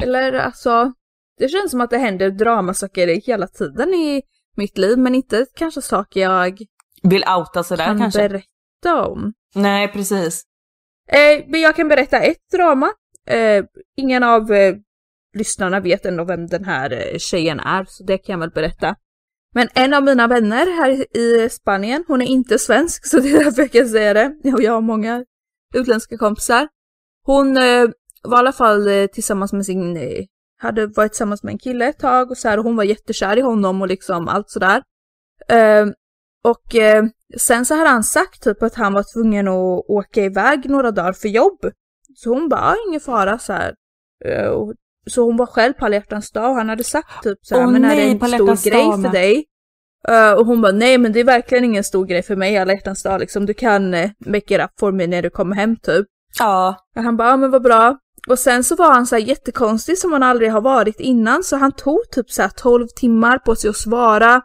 Eller alltså, det känns som att det händer dramasaker hela tiden i mitt liv, men inte kanske saker jag Vill outa sådär kan kanske? berätta om. Nej, precis. Eh, men jag kan berätta ett drama. Eh, ingen av eh, lyssnarna vet ändå vem den här eh, tjejen är, så det kan jag väl berätta. Men en av mina vänner här i Spanien, hon är inte svensk, så det är därför jag kan säga det. Och jag har många utländska kompisar. Hon eh, var i alla fall eh, tillsammans med sin, eh, hade varit tillsammans med en kille ett tag och så här, och hon var jättekär i honom och liksom allt sådär. Eh, och sen så hade han sagt typ att han var tvungen att åka iväg några dagar för jobb. Så hon bara, "Ah, ingen fara så här. Eh, och, så hon var själv på alla hjärtans dag och han hade sagt typ så här, Åh men är det nej, en stor grej för med." dig? Eh, och hon bara, nej men det är verkligen ingen stor grej för mig alla hjärtans dag liksom. Du kan uh, make it up for me när du kommer hem typ. Ja. Och han bara, ja men vad bra. Och sen så var han så här jättekonstig som han aldrig har varit innan så han tog typ så här 12 timmar på sig att svara.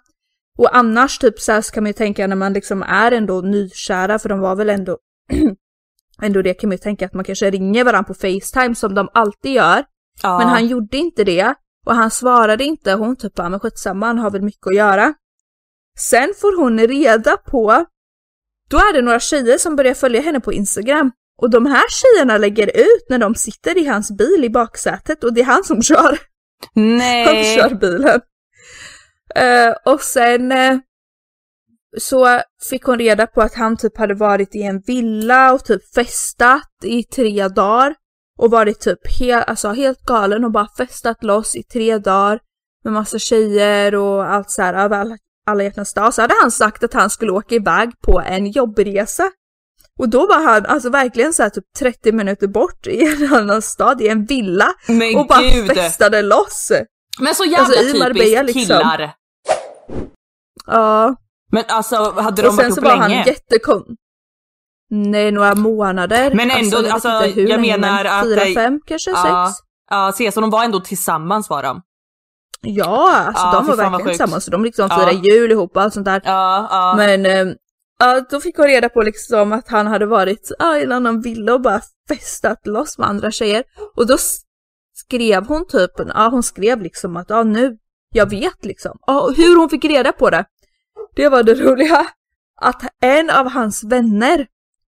Och annars typ så här ska man ju tänka när man liksom är ändå nykära för de var väl ändå ändå det kan man ju tänka att man kanske ringer varandra på Facetime som de alltid gör. ja. Men han gjorde inte det och han svarade inte. Hon typ bara, men skitsamma, han har väl mycket att göra. Sen får hon reda på, då är det några tjejer som börjar följa henne på Instagram. Och de här tjejerna lägger ut när de sitter i hans bil i baksätet och det är han som kör. Han Nej. kör bilen. Eh, och sen eh, så fick hon reda på att han typ hade varit i en villa och typ festat i tre dagar. Och varit typ he- alltså helt galen och bara festat loss i tre dagar. Med massa tjejer och allt så här över alla hjärtans dag. Så hade han sagt att han skulle åka iväg på en jobbresa. Och då var han alltså verkligen så här typ 30 minuter bort i en annan stad i en villa. Men och bara gud. festade loss. Men så jävla Alltså, typiskt Marbella, liksom. killar. Ja. Men alltså, hade de Och sen varit så ihop var han länge? jättekon... Nej, några månader. Men ändå, alltså, inte hur jag länge, menar men att Fyra, fem kanske, Ja. sex? Ja, se, så de var ändå tillsammans var de? Ja, alltså Ja, de var verkligen tillsammans. Så de liksom Ja. firade jul ihop och allt sånt där. Ja, ja. Men eh, ja, då fick hon reda på liksom att han hade varit ja, i en annan villa och bara festat loss med andra tjejer. Och då skrev hon typ, ja hon skrev liksom att ja nu, jag vet liksom. Ja, hur hon fick reda på det, det var det roliga. Att en av hans vänner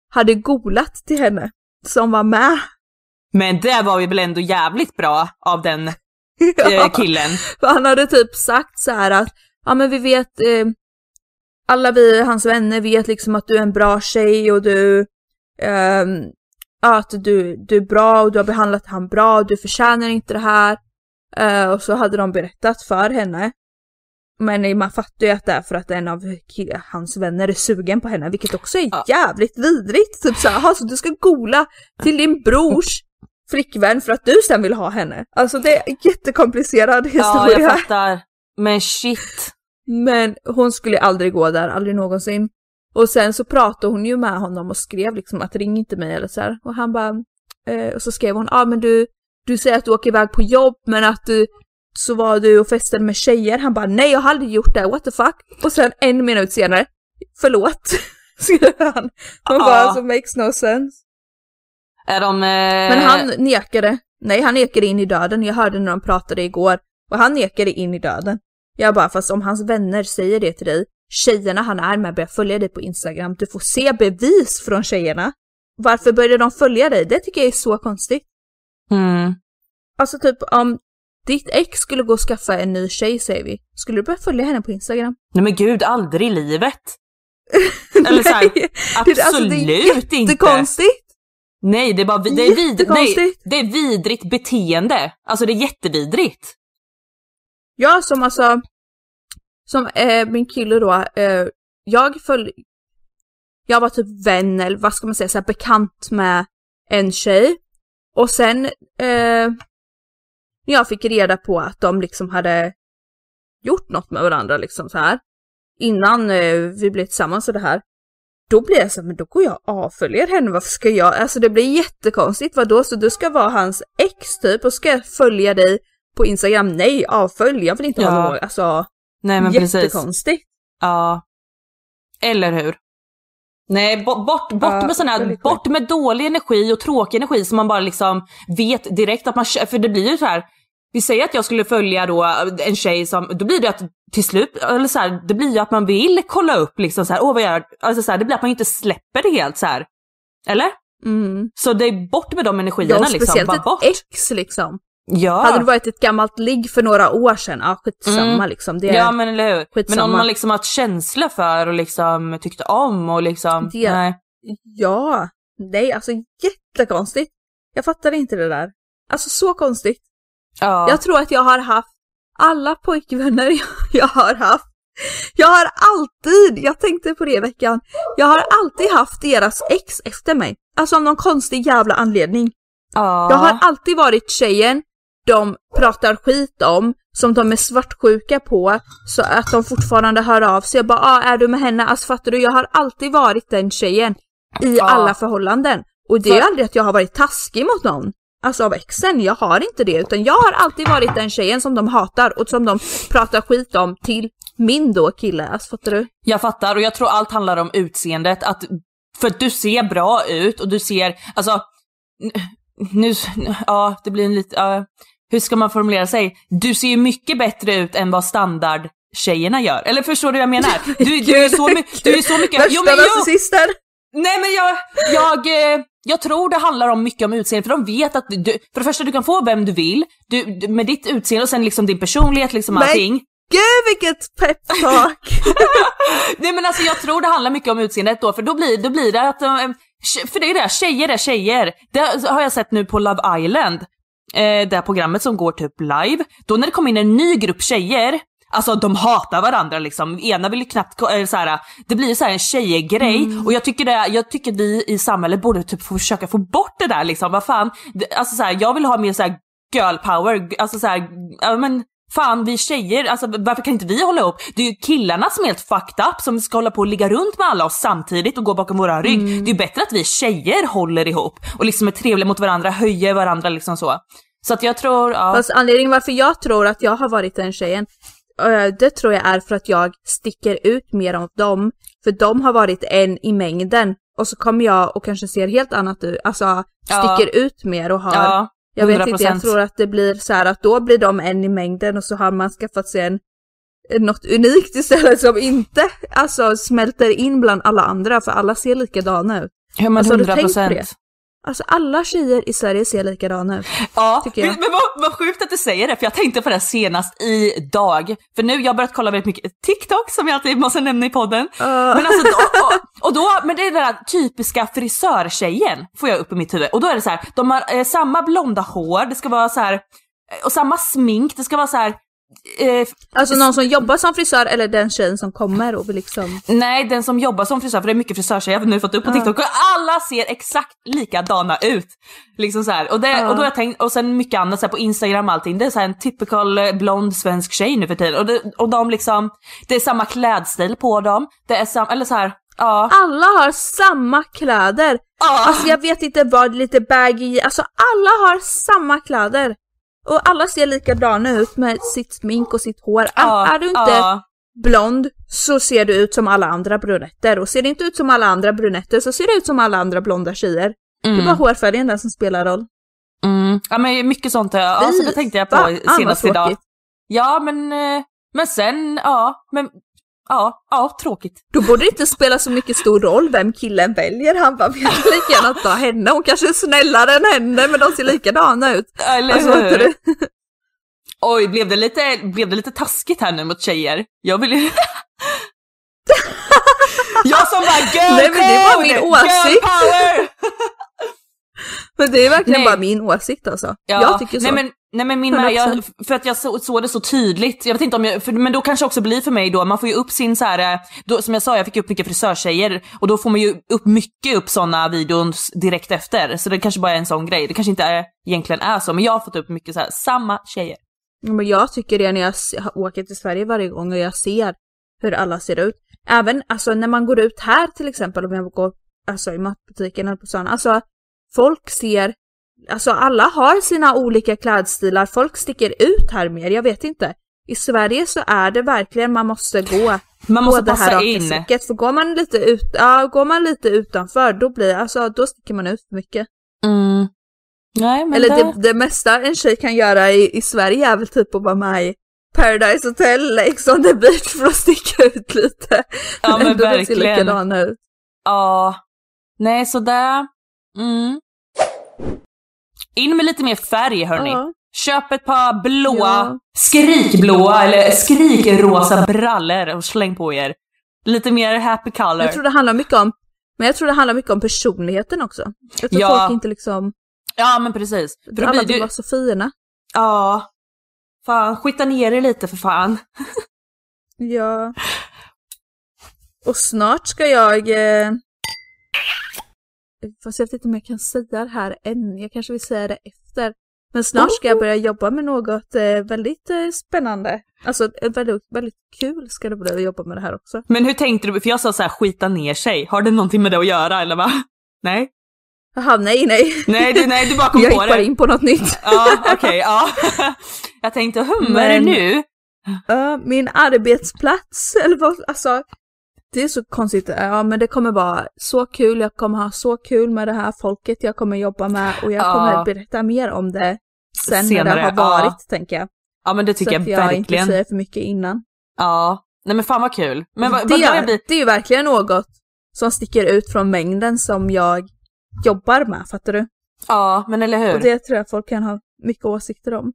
hade golat till henne som var med. Men det var ju väl ändå jävligt bra av den eh, Ja. killen. För han hade typ sagt så här att, ja men vi vet, eh, alla vi, hans vänner vet liksom att du är en bra tjej och du, ja, att du, du är bra och du har behandlat han bra, du förtjänar inte det här. Eh, och så hade de berättat för henne. Men man fattar ju att det är för att en av hans vänner är sugen på henne, vilket också är Ja. jävligt vidrigt. Typ såhär, "Jaha, så du ska gola till din brors flickvän för att du sen vill ha henne. Alltså det är en jättekomplicerad Ja, historia. jag fattar. Men shit. Men hon skulle aldrig gå där, aldrig någonsin. Och sen så pratade hon ju med honom och skrev liksom att ring inte mig eller så här. Och han bara, eh, och så skrev hon, ja ah, men du, du säger att du åker iväg på jobb men att du, så var du och festade med tjejer. Han bara, nej jag har aldrig gjort det, what the fuck. Och sen en minut senare, förlåt. Skriver han. Man bara alltså makes no sense. Är de... Eh... Men han nekade. Nej, han nekade in i döden. Jag hörde när de pratade igår. Och han nekade in i döden. Jag bara, fast om hans vänner säger det till dig, tjejerna han är med börjar följa dig på Instagram, du får se bevis från tjejerna. Varför började de följa dig? Det tycker jag är så konstigt. Mm. Alltså typ om ditt ex skulle gå och skaffa en ny tjej säger vi, skulle du börja följa henne på Instagram? Nej men gud, aldrig i livet. Eller så här, Nej, det- absolut alltså, det är inte. jättekonstigt. Nej, det är bara det är, vid, nej, det är vidrigt beteende. Alltså det är jättevidrigt. Ja, som alltså, som eh, min kille då, eh, jag följde, jag var typ vän eller vad ska man säga, så här, bekant med en tjej. Och sen eh, när jag fick reda på att de liksom hade gjort något med varandra liksom så här. Innan eh, vi blev tillsammans och det här. Då blir jag så här, men då går jag och avföljer henne, varför ska jag, alltså det blir jättekonstigt, vadå, så du ska vara hans ex typ och ska jag följa dig på Instagram? Nej, avfölj, jag vill inte ha Ja. någon, alltså Nej men precis. jättekonstigt. Ja. Eller hur? Nej, bort, bort, bort Ja, med sån här, bort med dålig energi och tråkig energi som man bara liksom vet direkt att man, för det blir ju så här. Vi säger att jag skulle följa då en tjej som, då blir det att till slut, eller så här, det blir ju att man vill kolla upp liksom så här, åh vad gör? Alltså så här, det blir att man inte släpper det helt så här. Eller? Mm. Så det är bort med de energierna Ja, liksom, speciellt ett bort. ex liksom. Ja. Hade det varit ett gammalt ligg för några år sedan, ja skitsamma Mm. liksom. Det är, Ja men eller hur. Men skitsamma. om man liksom har ett känsla för och liksom tyckte om och liksom, Det- nej. Ja, nej alltså jättekonstigt. Jag fattar inte det där. Alltså så konstigt. Ja. Jag tror att jag har haft alla pojkvänner jag, jag har haft. Jag har alltid, jag tänkte på det i veckan, jag har alltid haft deras ex efter mig. Alltså av någon konstig jävla anledning. ja. Jag har alltid varit tjejen de pratar skit om, som de är svartsjuka på, så att de fortfarande hör av sig. Jag bara, ah, är du med henne? Alltså fattar du? Jag har alltid varit den tjejen i Ja. alla förhållanden. Och det är För- aldrig att jag har varit taskig mot någon. Alltså av exen, jag har inte det. Utan jag har alltid varit den tjejen som de hatar och som de pratar skit om till min då kille. Alltså fattar du? Jag fattar och jag tror allt handlar om utseendet. Att, för att du ser bra ut och du ser, alltså, nu, ja det blir en lite, ja, hur ska man formulera sig? Du ser ju mycket bättre ut än vad standardtjejerna gör. Eller förstår du vad jag menar? Du, du är så, my, du är så mycket... Värsta Jo, men, narcissister! Nej men jag, jag, eh, jag tror det handlar om mycket om utseende för de vet att du, för det första du kan få vem du vill, du, du, med ditt utseende och sen liksom din personlighet liksom allting. Gud vilket peptalk! Nej men alltså jag tror det handlar mycket om utseendet då, för då blir, då blir det att, eh, för det är det, tjejer är tjejer. Det har jag sett nu på Love Island, eh, det här programmet som går typ live. Då när det kommer in en ny grupp tjejer, Alltså de hatar varandra liksom. Ena vill ju knappt, ko- eller så här, det blir så här en tjejgrej och jag tycker, det, jag tycker vi i samhället borde typ försöka få bort det där liksom. Vad fan, alltså så här, jag vill ha mer så här girl power, alltså så här, ja men fan vi tjejer, alltså varför kan inte vi hålla ihop? Det är ju killarna som är helt fucked up som ska hålla på och ligga runt med alla oss samtidigt och gå bakom våra rygg. Det är ju bättre att vi tjejer håller ihop och liksom är trevliga mot varandra, höjer varandra liksom så. Så att jag tror, ja. Fast anledningen varför jag tror att jag har varit den tjejen, eh, det tror jag är för att jag sticker ut mer åt dem. För de har varit en i mängden. Och så kommer jag och kanske ser helt annat ut, alltså Ja. sticker ut mer och har, Ja, jag vet inte, 100%. jag tror att det blir så här att då blir de en i mängden och så har man skaffat sig en något unikt istället som inte alltså smälter in bland alla andra för alla ser likadana ut. Ja men Alltså, har du 100 tänkt på det? procent. Alltså alla tjejer i Sverige ser likadana ut. Ja, men men vad, vad sjukt att du säger det, för jag tänkte på det senast idag. För nu, jag har börjat kolla väldigt mycket TikTok som jag alltid måste nämna i podden. Men alltså, då, och, och då, men det är den där typiska frisörtjejen får jag upp i mitt huvud. Och då är det så här, de har eh, samma blonda hår, det ska vara så här, och samma smink, det ska vara så här. Eh, Alltså någon som jobbar som frisör eller den tjejen som kommer och vill liksom... nej, den som jobbar som frisör, för det är mycket frisörtjejer jag har nu fått upp på TikTok och alla ser exakt likadana ut. Liksom så här. Och, det, och då jag tänkt, och sen mycket annat så på Instagram och allting, det är så här en typical eh, blond svensk tjej nu för tiden. Och, det, och de liksom, det är samma klädstil på dem, det är samma, eller så här, ja. Alla har samma kläder! Ja. Alltså jag vet inte vad, lite baggy, alltså alla har samma kläder! Och alla ser likadana ut med sitt smink och sitt hår. Är, ja, är du inte ja. blond så ser du ut som alla andra brunetter och ser det inte ut som alla andra brunetter så ser det ut som alla andra blonda tjejer. Det är Mm. bara hårfärgen där som spelar roll. Mm. Ja men mycket sånt, ja, alltså, det tänkte jag på Va? Senast idag. Ja men, eh, men sen, ja, men, ja, ja, tråkigt. Då borde det inte spela så mycket stor roll vem killen väljer. Han bara, vi kan lika gärna ta henne. Hon kanske är snällare än henne men de ser likadana ut. Eller Alltså, hur? Oj, blev det, lite, blev det lite taskigt här nu mot tjejer? Jag vill ju... jag som bara girl Nej, men det var min åsikt. Men det är verkligen Nej. bara min åsikt alltså. Ja, Jag tycker så. Nej men, nej, men min med, jag, 100%. för att jag så, såg det så tydligt. Jag vet inte om jag, för, men då kanske också blir för mig då, man får ju upp sin så här, eh, då, som jag sa jag fick upp mycket frisörtjejer och då får man ju upp mycket upp sådana videos direkt efter. Så det kanske bara är en sån grej. Det kanske inte är, egentligen är så, men jag har fått upp mycket så här, samma tjejer. Men jag tycker det när jag åker till Sverige varje gång och jag ser hur alla ser ut. Även alltså när man går ut här till exempel om jag går alltså, i matbutiken eller på stan. Alltså folk ser, alltså alla har sina olika klädstilar. Folk sticker ut här mer, jag vet inte. I Sverige så är det verkligen man måste gå Man måste på det här passa in. För går man lite ut, ja, går man lite utanför då blir alltså då sticker man ut för mycket. Mm. Nej men Eller det... det, det mesta en tjej kan göra i, i Sverige är väl typ att vara med i Paradise Hotel, Ex on the beach för att sticka ut lite. Ja, men ändå verkligen. likadana ut. Ja. Nej så där. Mm. In med lite mer färg hörni. Ja. Köp ett par blåa, Ja. skrikblåa eller skrikrosa brallor och släng på er. Lite mer happy color. Jag tror det handlar mycket om, men jag tror det handlar mycket om personligheten också. Jag tror Ja. folk inte liksom, Ja men precis. För alla vill det... vara fina. Ja. Fan, skita ner er lite för fan. Ja. Och snart ska jag... Eh... Fast jag vet inte om jag kan säga det här än. Jag kanske vill säga det efter. Men snart ska jag börja jobba med något eh, väldigt eh, spännande. Alltså eh, väldigt, väldigt kul ska det bli att jobba med det här också. Men hur tänkte du? För jag sa så här, skita ner sig. Har det någonting med det att göra eller va? Nej? Jaha, nej, nej. Nej, du, nej, du bara kom jag på gick bara det. in på något nytt. Ja, okej, ja. Jag tänkte, hum, vad är det nu? Ja, min arbetsplats, eller vad, alltså. Det är så konstigt. Ja, men det kommer vara så kul. Jag kommer ha så kul med det här folket jag kommer jobba med och jag Ja. kommer berätta mer om det sen när Senare, det har ja. varit, tänker jag. Ja men det tycker så jag att jag inte verkligen. säger för mycket innan. Ja. Nej men fan vad kul. Men vad, det, vad jag är, blir. det är ju verkligen något som sticker ut från mängden som jag jobbar med, fattar du? Ja, men eller hur? Och det tror jag folk kan ha mycket åsikter om.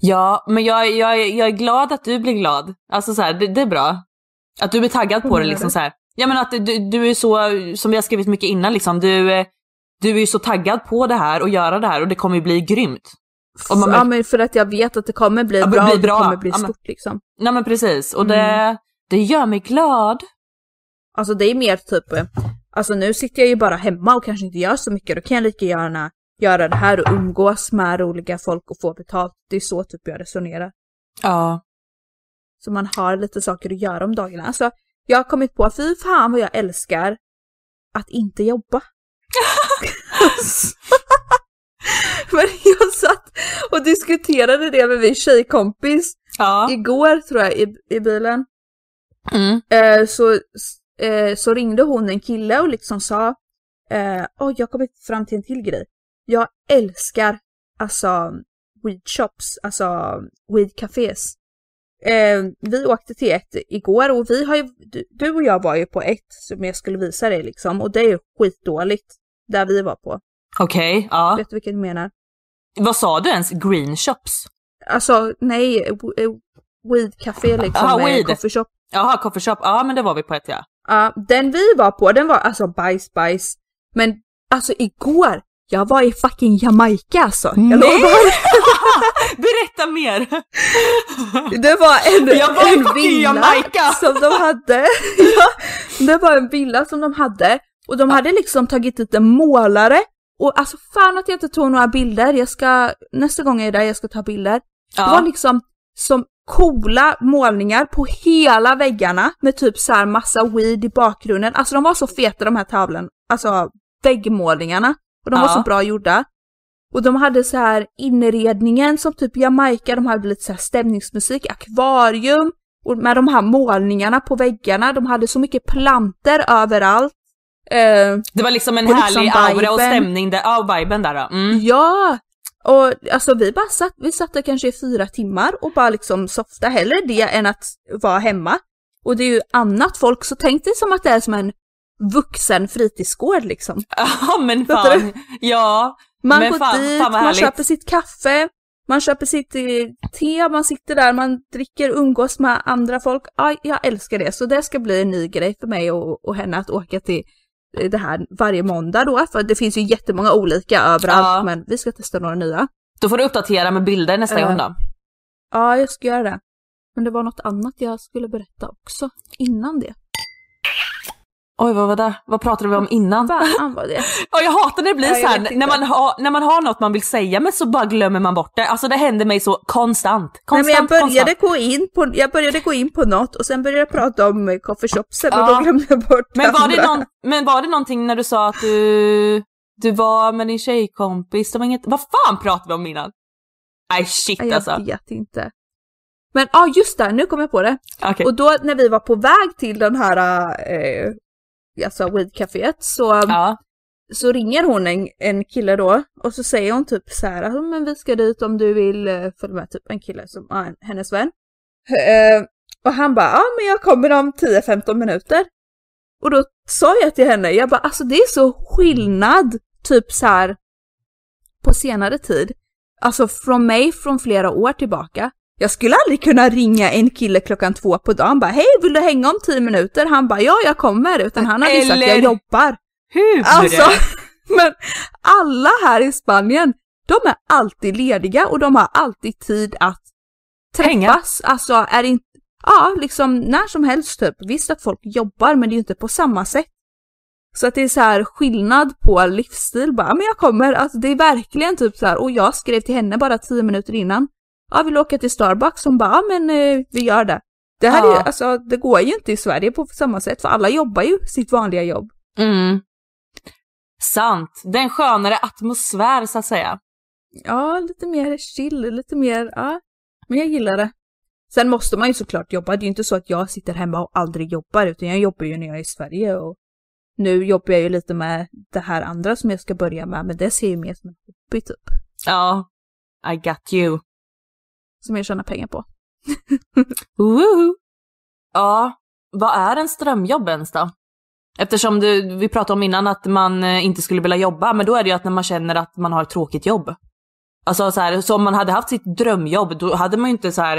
Ja, men jag, jag, jag är glad att du blir glad. Alltså så här, det, det är bra. Att du blir taggad på det menar liksom så här. Ja men att du, du är så, som vi har skrivit mycket innan liksom, du, du är ju så taggad på det här och göra det här och det kommer ju bli grymt. Och man ja, men för att jag vet att det kommer bli Ja, bra, bli och det bra. kommer bli Ja, men- stort liksom. Nej men precis, och det, Mm. det gör mig glad. Alltså det är mer typ, alltså nu sitter jag ju bara hemma och kanske inte gör så mycket, då kan jag lika gärna göra det här och umgås med roliga folk och få betalt. Det är så typ jag resonerar. Ja. Så man har lite saker att göra om dagarna. Alltså jag har kommit på, fy fan vad jag älskar att inte jobba. Men jag satt och diskuterade det med min tjejkompis Ja. igår tror jag i, i bilen. Mm. Eh, så, eh, så ringde hon en kille och liksom sa eh, Åh, jag kommit fram till en till grej. Jag älskar alltså weed shops, alltså weed cafés. Eh, vi åkte till ett igår och vi har ju, du, och jag var ju på ett som jag skulle visa dig liksom och det är ju skitdåligt. Där vi var på. Okej, ja. Vet du vilket jag menar? Vad sa du ens? Green shops? Alltså nej, eh, weed café liksom. Eh, weed. Coffee shop. Jaha, coffee shop. Ja men det var vi på ett ja. Ja, den vi var på, den var alltså bajs bajs. Men alltså igår, jag var i fucking Jamaica alltså. Jag Nej! lovar. Berätta mer! Det var en, Jag var en villa Jamaica! som de hade. ja, det var en villa som de hade. Och de hade liksom tagit dit en målare. Och alltså fan att jag inte tog några bilder. Jag ska, nästa gång jag är där, jag ska ta bilder. Det var Ja. liksom som coola målningar på hela väggarna med typ så här massa weed i bakgrunden. Alltså de var så feta de här tavlorna, alltså väggmålningarna. Och de var Ja. så bra gjorda. Och de hade så här inredningen som typ Jamaica, de hade lite så här stämningsmusik, akvarium, Och med de här målningarna på väggarna, de hade så mycket planter överallt. Eh, Det var liksom en härlig liksom aura och stämning där, ja viben där då. Mm. Ja! Och alltså vi bara satt, vi satt där kanske i fyra timmar och bara liksom softa. Hellre det än att vara hemma. Och det är ju annat folk, så tänk dig som att det är som en vuxen fritidsgård liksom. Ja men fan, ja. Man Men går fan- dit, fan man köper sitt kaffe, man köper sitt eh, te, man sitter där, man dricker, umgås med andra folk. Ja, jag älskar det, så det ska bli en ny grej för mig och, och henne att åka till eh, det här varje måndag då, för det finns ju jättemånga olika överallt, Ja. men vi ska testa några nya. Då får du uppdatera med bilder nästa Eh, gång då. Ja, jag ska göra det. Men det var något annat jag skulle berätta också innan det. Oj vad var det? Vad pratade vi om innan? Fan var det? Ja, jag hatar när det blir Ja, så jag här, när man, har, när man har något man vill säga men så bara glömmer man bort det. Alltså det händer mig så konstant. Nej, Konstant, men jag, började konstant. gå in på, jag började gå in på något och sen började jag prata om eh, coffeeshopsen och Ja. då glömde jag bort Men var, det andra. någon, men var det någonting när du sa att du, du var med din tjejkompis? Det var inget, vad fan pratade vi om innan? Nej shit Nej, jag alltså. vet inte. Men ja, just det, nu kom jag på det. Okej. Och då när vi var på väg till den här eh, alltså weedcaféet så, Ja. så ringer hon en, en kille då och så säger hon typ så här, "Ja, men vi ska dit om du vill eh, följa med, typ en kille som en- hennes vän. Eh, och han bara, ja men jag kommer om 10-15 minuter. Och då sa jag till henne, jag bara, alltså det är så skillnad, typ så här på senare tid. Alltså från mig från flera år tillbaka. Jag skulle aldrig kunna ringa en kille klockan två på dagen bara hej vill du hänga om tio minuter? Han bara ja jag kommer utan han hade ju sagt Eller- jag jobbar. Hur? Alltså, men alla här i Spanien, de är alltid lediga och de har alltid tid att Hänga. träffas. Alltså är inte, ja liksom när som helst typ. Visst att folk jobbar men det är ju inte på samma sätt. Så att det är så här skillnad på livsstil bara, men jag kommer, alltså det är verkligen typ så här, och jag skrev till henne bara tio minuter innan. Ja, vill du åka till Starbucks? Hon bara, ja men eh, vi gör det. Det här är ju, Ja. alltså det går ju inte i Sverige på samma sätt för alla jobbar ju sitt vanliga jobb. Mm. Sant. Det är en skönare atmosfär så att säga. Ja, lite mer chill, lite mer, ja. Men jag gillar det. Sen måste man ju såklart jobba. Det är ju inte så att jag sitter hemma och aldrig jobbar, utan jag jobbar ju när jag är i Sverige och nu jobbar jag ju lite med det här andra som jag ska börja med, men det ser ju mer som en hobby typ. Ja. I got you. Som jag tjänar pengar på. Woohoo. Ja, vad är en strömjobb ens då? Eftersom du, vi pratade om innan att man eh, inte skulle vilja jobba, men då är det ju att när man känner att man har ett tråkigt jobb. Alltså så här, så om man hade haft sitt drömjobb, då hade man ju inte så här,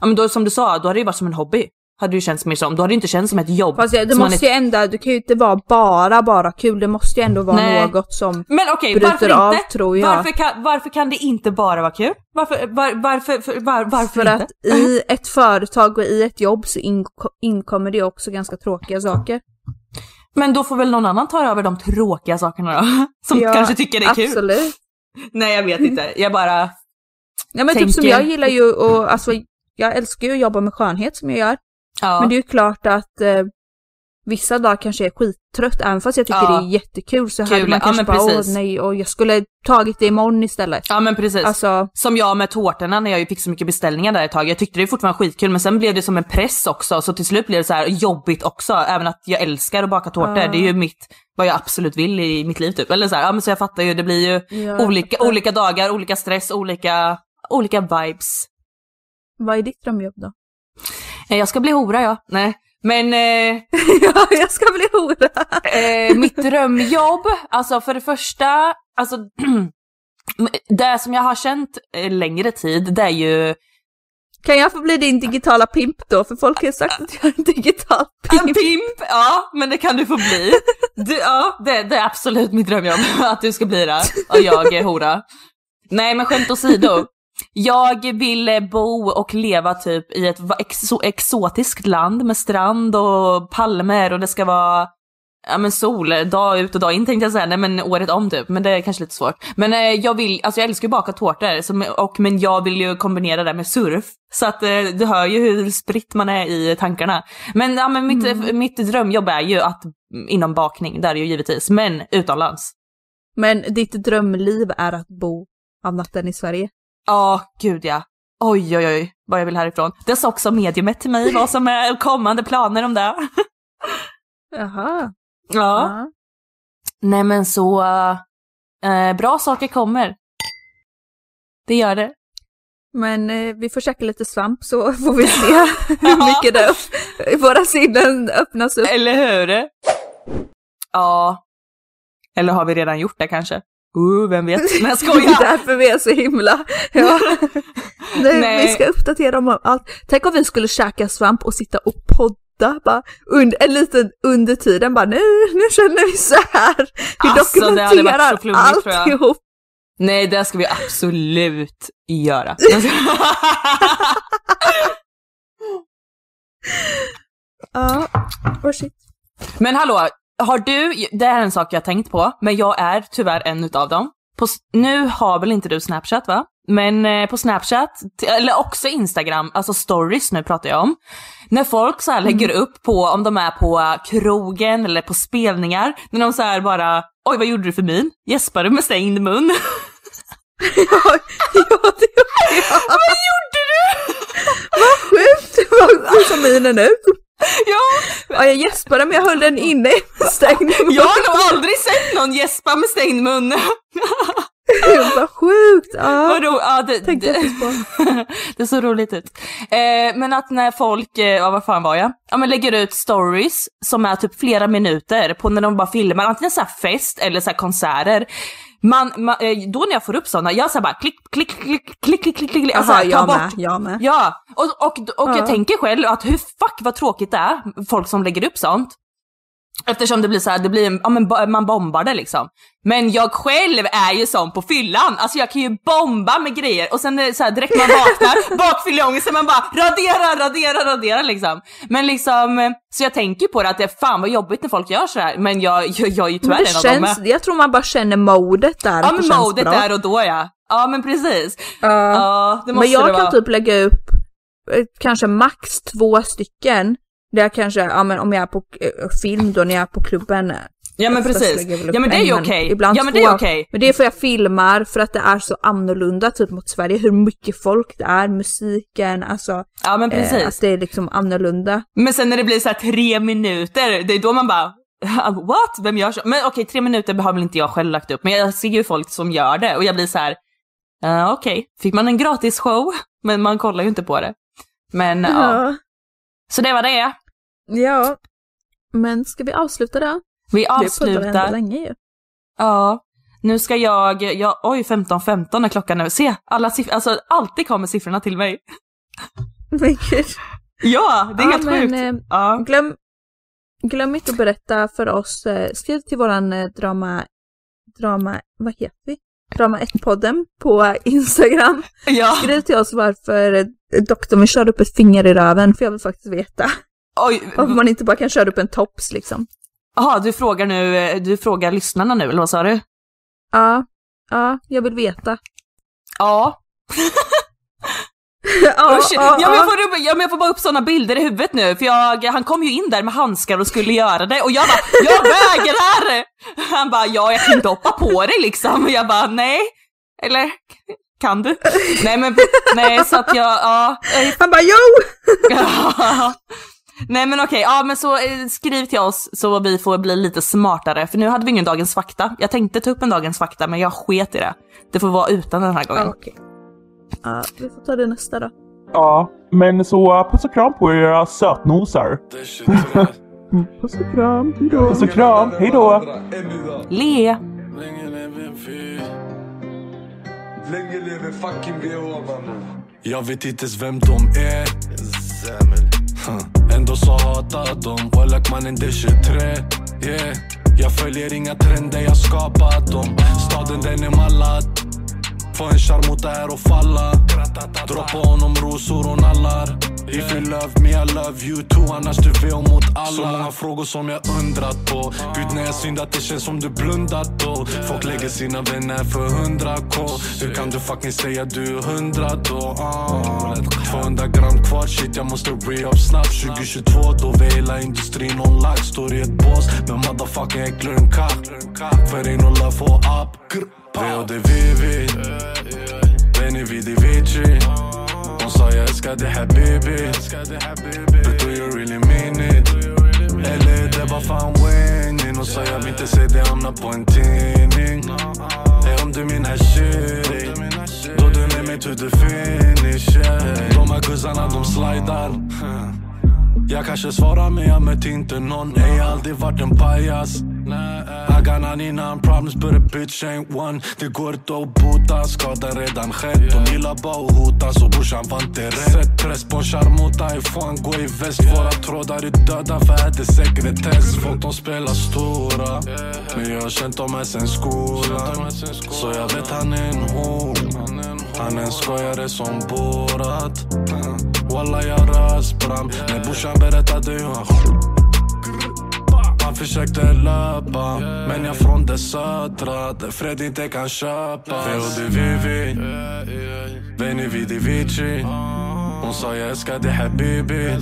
ja men då som du sa, då hade det ju varit som en hobby. Hade det känts mer som. Då hade det inte känts som ett jobb. Fast det man måste ju ändå, det kan ju inte vara bara, bara kul. Det måste ju ändå vara Nej. något som Men okej, bryter varför av inte? tror jag. Varför kan, varför kan det inte bara vara kul? Varför, var, varför, för, var, varför För inte? att i ett företag och i ett jobb så inko- inkommer det också ganska tråkiga saker. Men då får väl någon annan ta över de tråkiga sakerna då? Som Ja, kanske tycker det är kul. Absolut. Nej jag vet inte, jag bara... Ja men typ som tänker- jag gillar ju och alltså jag älskar ju att jobba med skönhet som jag gör. Ja. Men det är ju klart att eh, vissa dagar kanske är skittrött även fast jag tycker Ja. det är jättekul så Kul, hade man ja, kanske men bara åh nej och jag skulle tagit det imorgon istället. Ja men precis. Alltså, Som jag med tårtorna när jag fick så mycket beställningar där ett tag. Jag tyckte det fortfarande var skitkul men sen blev det som en press också så till slut blev det så här jobbigt också. Även att jag älskar att baka tårtor. Ja. Det är ju mitt, vad jag absolut vill i mitt liv typ. Eller så här, ja men så jag fattar ju, det blir ju Ja, olika, jag olika dagar, olika stress, olika, olika vibes. vad är ditt drömjobb då? Eh, Jag ska bli hora ja. Nej. Men eh, ja, jag ska bli hora! eh, mitt drömjobb, alltså för det första, alltså det som jag har känt eh, längre tid, det är ju Kan jag få bli din digitala pimp då? För folk har ju sagt att jag är en digital En pimp. pimp, ja men det kan du få bli. Du, ja, det, det är absolut mitt drömjobb, att du ska bli det och jag är hora. Nej men skämt åsido. Jag vill bo och leva typ i ett exo exotiskt land med strand och palmer och det ska vara Ja men sol, dag ut och dag in tänkte jag säga, nej men året om typ, men det är kanske lite svårt. Men eh, jag vill, alltså jag älskar ju baka tårtor, som, och, men jag vill ju kombinera det med surf. Så att eh, du hör ju hur spritt man är i tankarna. Men, ja, men mitt, Mm. mitt drömjobb är ju att, mm, inom bakning, där är ju givetvis, men utomlands. Men ditt drömliv är att bo annat än i Sverige. Ja, gud ja. oj oj oj vad jag vill härifrån. Det sa också mediumet till mig vad som är kommande planer om det. Jaha. Ja. Nej men så, eh, bra saker kommer. Det gör det. Men eh, vi får käka lite svamp så får vi se hur mycket det våra sinnen öppnas upp. Eller hur? Ja. Eller har vi redan gjort det kanske? Uh, vem vet? Nej jag Det är skojar! därför vi är så himla... Ja. Nej, Nej. Vi ska uppdatera om allt. Tänk om vi skulle käka svamp och sitta och podda bara under, en liten under tiden bara nu, nu känner vi så här. Vi Alltså, dokumenterar alltihop. Nej, det ska vi absolut göra. Ja, oh shit. Men hallå, har du, det här är en sak jag har tänkt på, men jag är tyvärr en utav dem. På, nu har väl inte du Snapchat va? Men eh, på Snapchat, eller också Instagram, alltså stories nu pratar jag om. När folk så här lägger upp på, om de är på eh, krogen eller på spelningar, när de så här bara, oj vad gjorde du för min? Gäspar du med stängd mun? Ja, ja, det gjorde jag. vad gjorde du? Vad sjukt! Vad som minen nu. Ja, Ja, jag gäspade men jag höll den inne med stängd mun. jag har nog aldrig sett någon gäspa med stängd mun. Vad sjukt! Ja, Vad ro- ja, det, tänkte det, på. det såg roligt ut. Eh, men att när folk, eh, ja vad fan var jag? Ja men lägger ut stories som är typ flera minuter på när de bara filmar antingen så här fest eller så konserter. Man, man, eh, då när jag får upp sådana, jag säger bara klick, klick, klick, klick, klick, klick, klick, alltså, Jaha, ta jag bort. med, jag med. Ja, och, och, och Ja. jag tänker själv att hur fuck vad tråkigt det är, folk som lägger upp sånt. Eftersom det blir så här, det blir, en- ja men man bombar det liksom. Men jag själv är ju sån på fyllan, alltså jag kan ju bomba med grejer och sen så här, direkt man vaknar, bakfylleångest, man bara radera, radera, radera liksom. Men liksom, så jag tänker på det att det är fan vad jobbigt när folk gör så här. men jag, jag, jag är ju tyvärr det en av dem känns, jag tror man bara känner modet där. Ja men känns modet där och då ja. Ja men precis. Ja. Ja, det måste Men jag det kan vara. typ lägga upp kanske max två stycken. Där kanske, ja men om jag är på eh, film då när jag är på klubben. Ja men precis. Ja men det är ju okej. Ibland Ja men det är okej. Men det är för jag filmar för att det är så annorlunda typ mot Sverige. Hur mycket folk det är, musiken, alltså. Ja men Eh, precis. att det är liksom annorlunda. Men sen när det blir så här tre minuter, det är då man bara What? Vem gör så? Men okej, tre minuter har väl inte jag själv lagt upp, men jag ser ju folk som gör det och jag blir så här. Uh, okej, fick man en gratis show? Men man kollar ju inte på det. Men ja, Ja. så det var det. ja. Men ska vi avsluta då? Vi avslutar. länge ju. Ja, nu ska jag, jag oj 15.15 är klockan nu. Se, alla siffror, alltså alltid kommer siffrorna till mig. Men gud. Ja, det är Ja, helt men, sjukt. eh, Ja. Glöm, glöm inte att berätta för oss. eh, Skriv till våran eh, drama, drama, vad heter vi? Drama 1-podden på Instagram. ja. Skriv till oss varför doktorn vill köra upp ett finger i röven, för jag vill faktiskt veta. Oj, Varför man inte bara kan köra upp en tops liksom. Jaha, du frågar nu, du frågar lyssnarna nu, eller vad sa du? Ja, ja, jag vill veta. Ja. ja, Usch, ja, men jag, får, ja, men jag får bara upp sådana bilder i huvudet nu, för jag, han kom ju in där med handskar och skulle göra det och jag bara, jag vägrar! Han bara, ja jag kan inte hoppa på dig liksom. Och jag bara, nej. Eller, kan du? Nej men, nej så att jag, ja. Han bara jo! Nej men okej, ja men så eh, skriv till oss så vi får bli lite smartare för nu hade vi ingen dagens fakta. Jag tänkte ta upp en dagens fakta men jag sket i det. Det får vara utan den här gången. Ja, Ja, vi får ta det nästa då. Ja, men så uh, puss och kram på era sötnosar. Puss och kram, hejdå. Puss och kram, hejdå. Le! Länge leve fucking VH mannen. Jag vet inte ens vem de är Huh. Ändå så hatar de Wallak mannen det är 23 yeah. Jag följer inga trender, jag skapat dem Staden den är mallad Få en charmota här och falla. Droppa honom rosor och nallar. If you love me I love you too Annars du VO mot alla. Så många frågor som jag undrat på. Gud när jag syndat det känns som du blundat då. Folk lägger sina vänner för 100k Hur kan du fucking säga du är 100 då? Ah. 200 gram kvar shit jag måste re-up snabbt. 2022 då vi hela industrin on lock Står i ett bås med motherfucking äcklor en För ain't no love for up. VO älskade habibi But do you really mean it? Eller är det bara fan winning? Hon sa jag vill inte se dig hamna på en tidning Är om du min shit eh. Då du med mig to the finish yeah. De här guzzarna de slidar Jag kanske svarar men jag mötte inte någon Ej, aldrig varit en pajas i got 99 problems but a bitch ain't one. Det går inte att bota, skadan redan skett. Hon gillar bara att hota så brorsan var inte rätt. Sätt press på en charmota ifrån, gå i väst. Våra trådar är döda för här är sekretess. Folk de spelar stora Men jag har känt dem här sen skolan Så jag vet han är en hon. Han är en skojare som Borat. Walla jag rösbram När brorsan berättade hur han han försökte löpa Men jag från det södra Där fred inte kan köpas. VOD Vivi. Veni Vidi Vici. Hon sa jag älskar dig habibi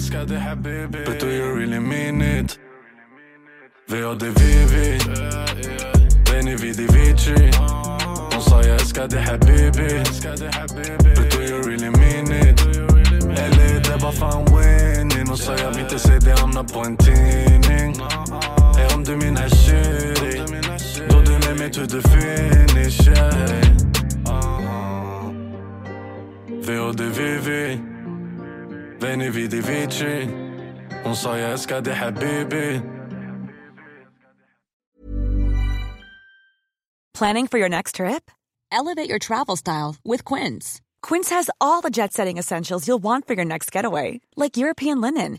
But do you really mean it? VOD Vivi. Veni Vidi Vici. Hon sa jag älskar dig habibi But do you really mean it? Eller det bara fan winning? Hon sa jag vill inte se dig hamna på en tidning Hey, om du menar shit Då du med mig to the finish yeah. VOD Vivi Veni Vidi Vici Hon sa jag älskar dig habibi Planning for your next trip? Elevate your travel style with Quince. Quince has all the jet setting essentials you'll want for your next getaway, like European linen,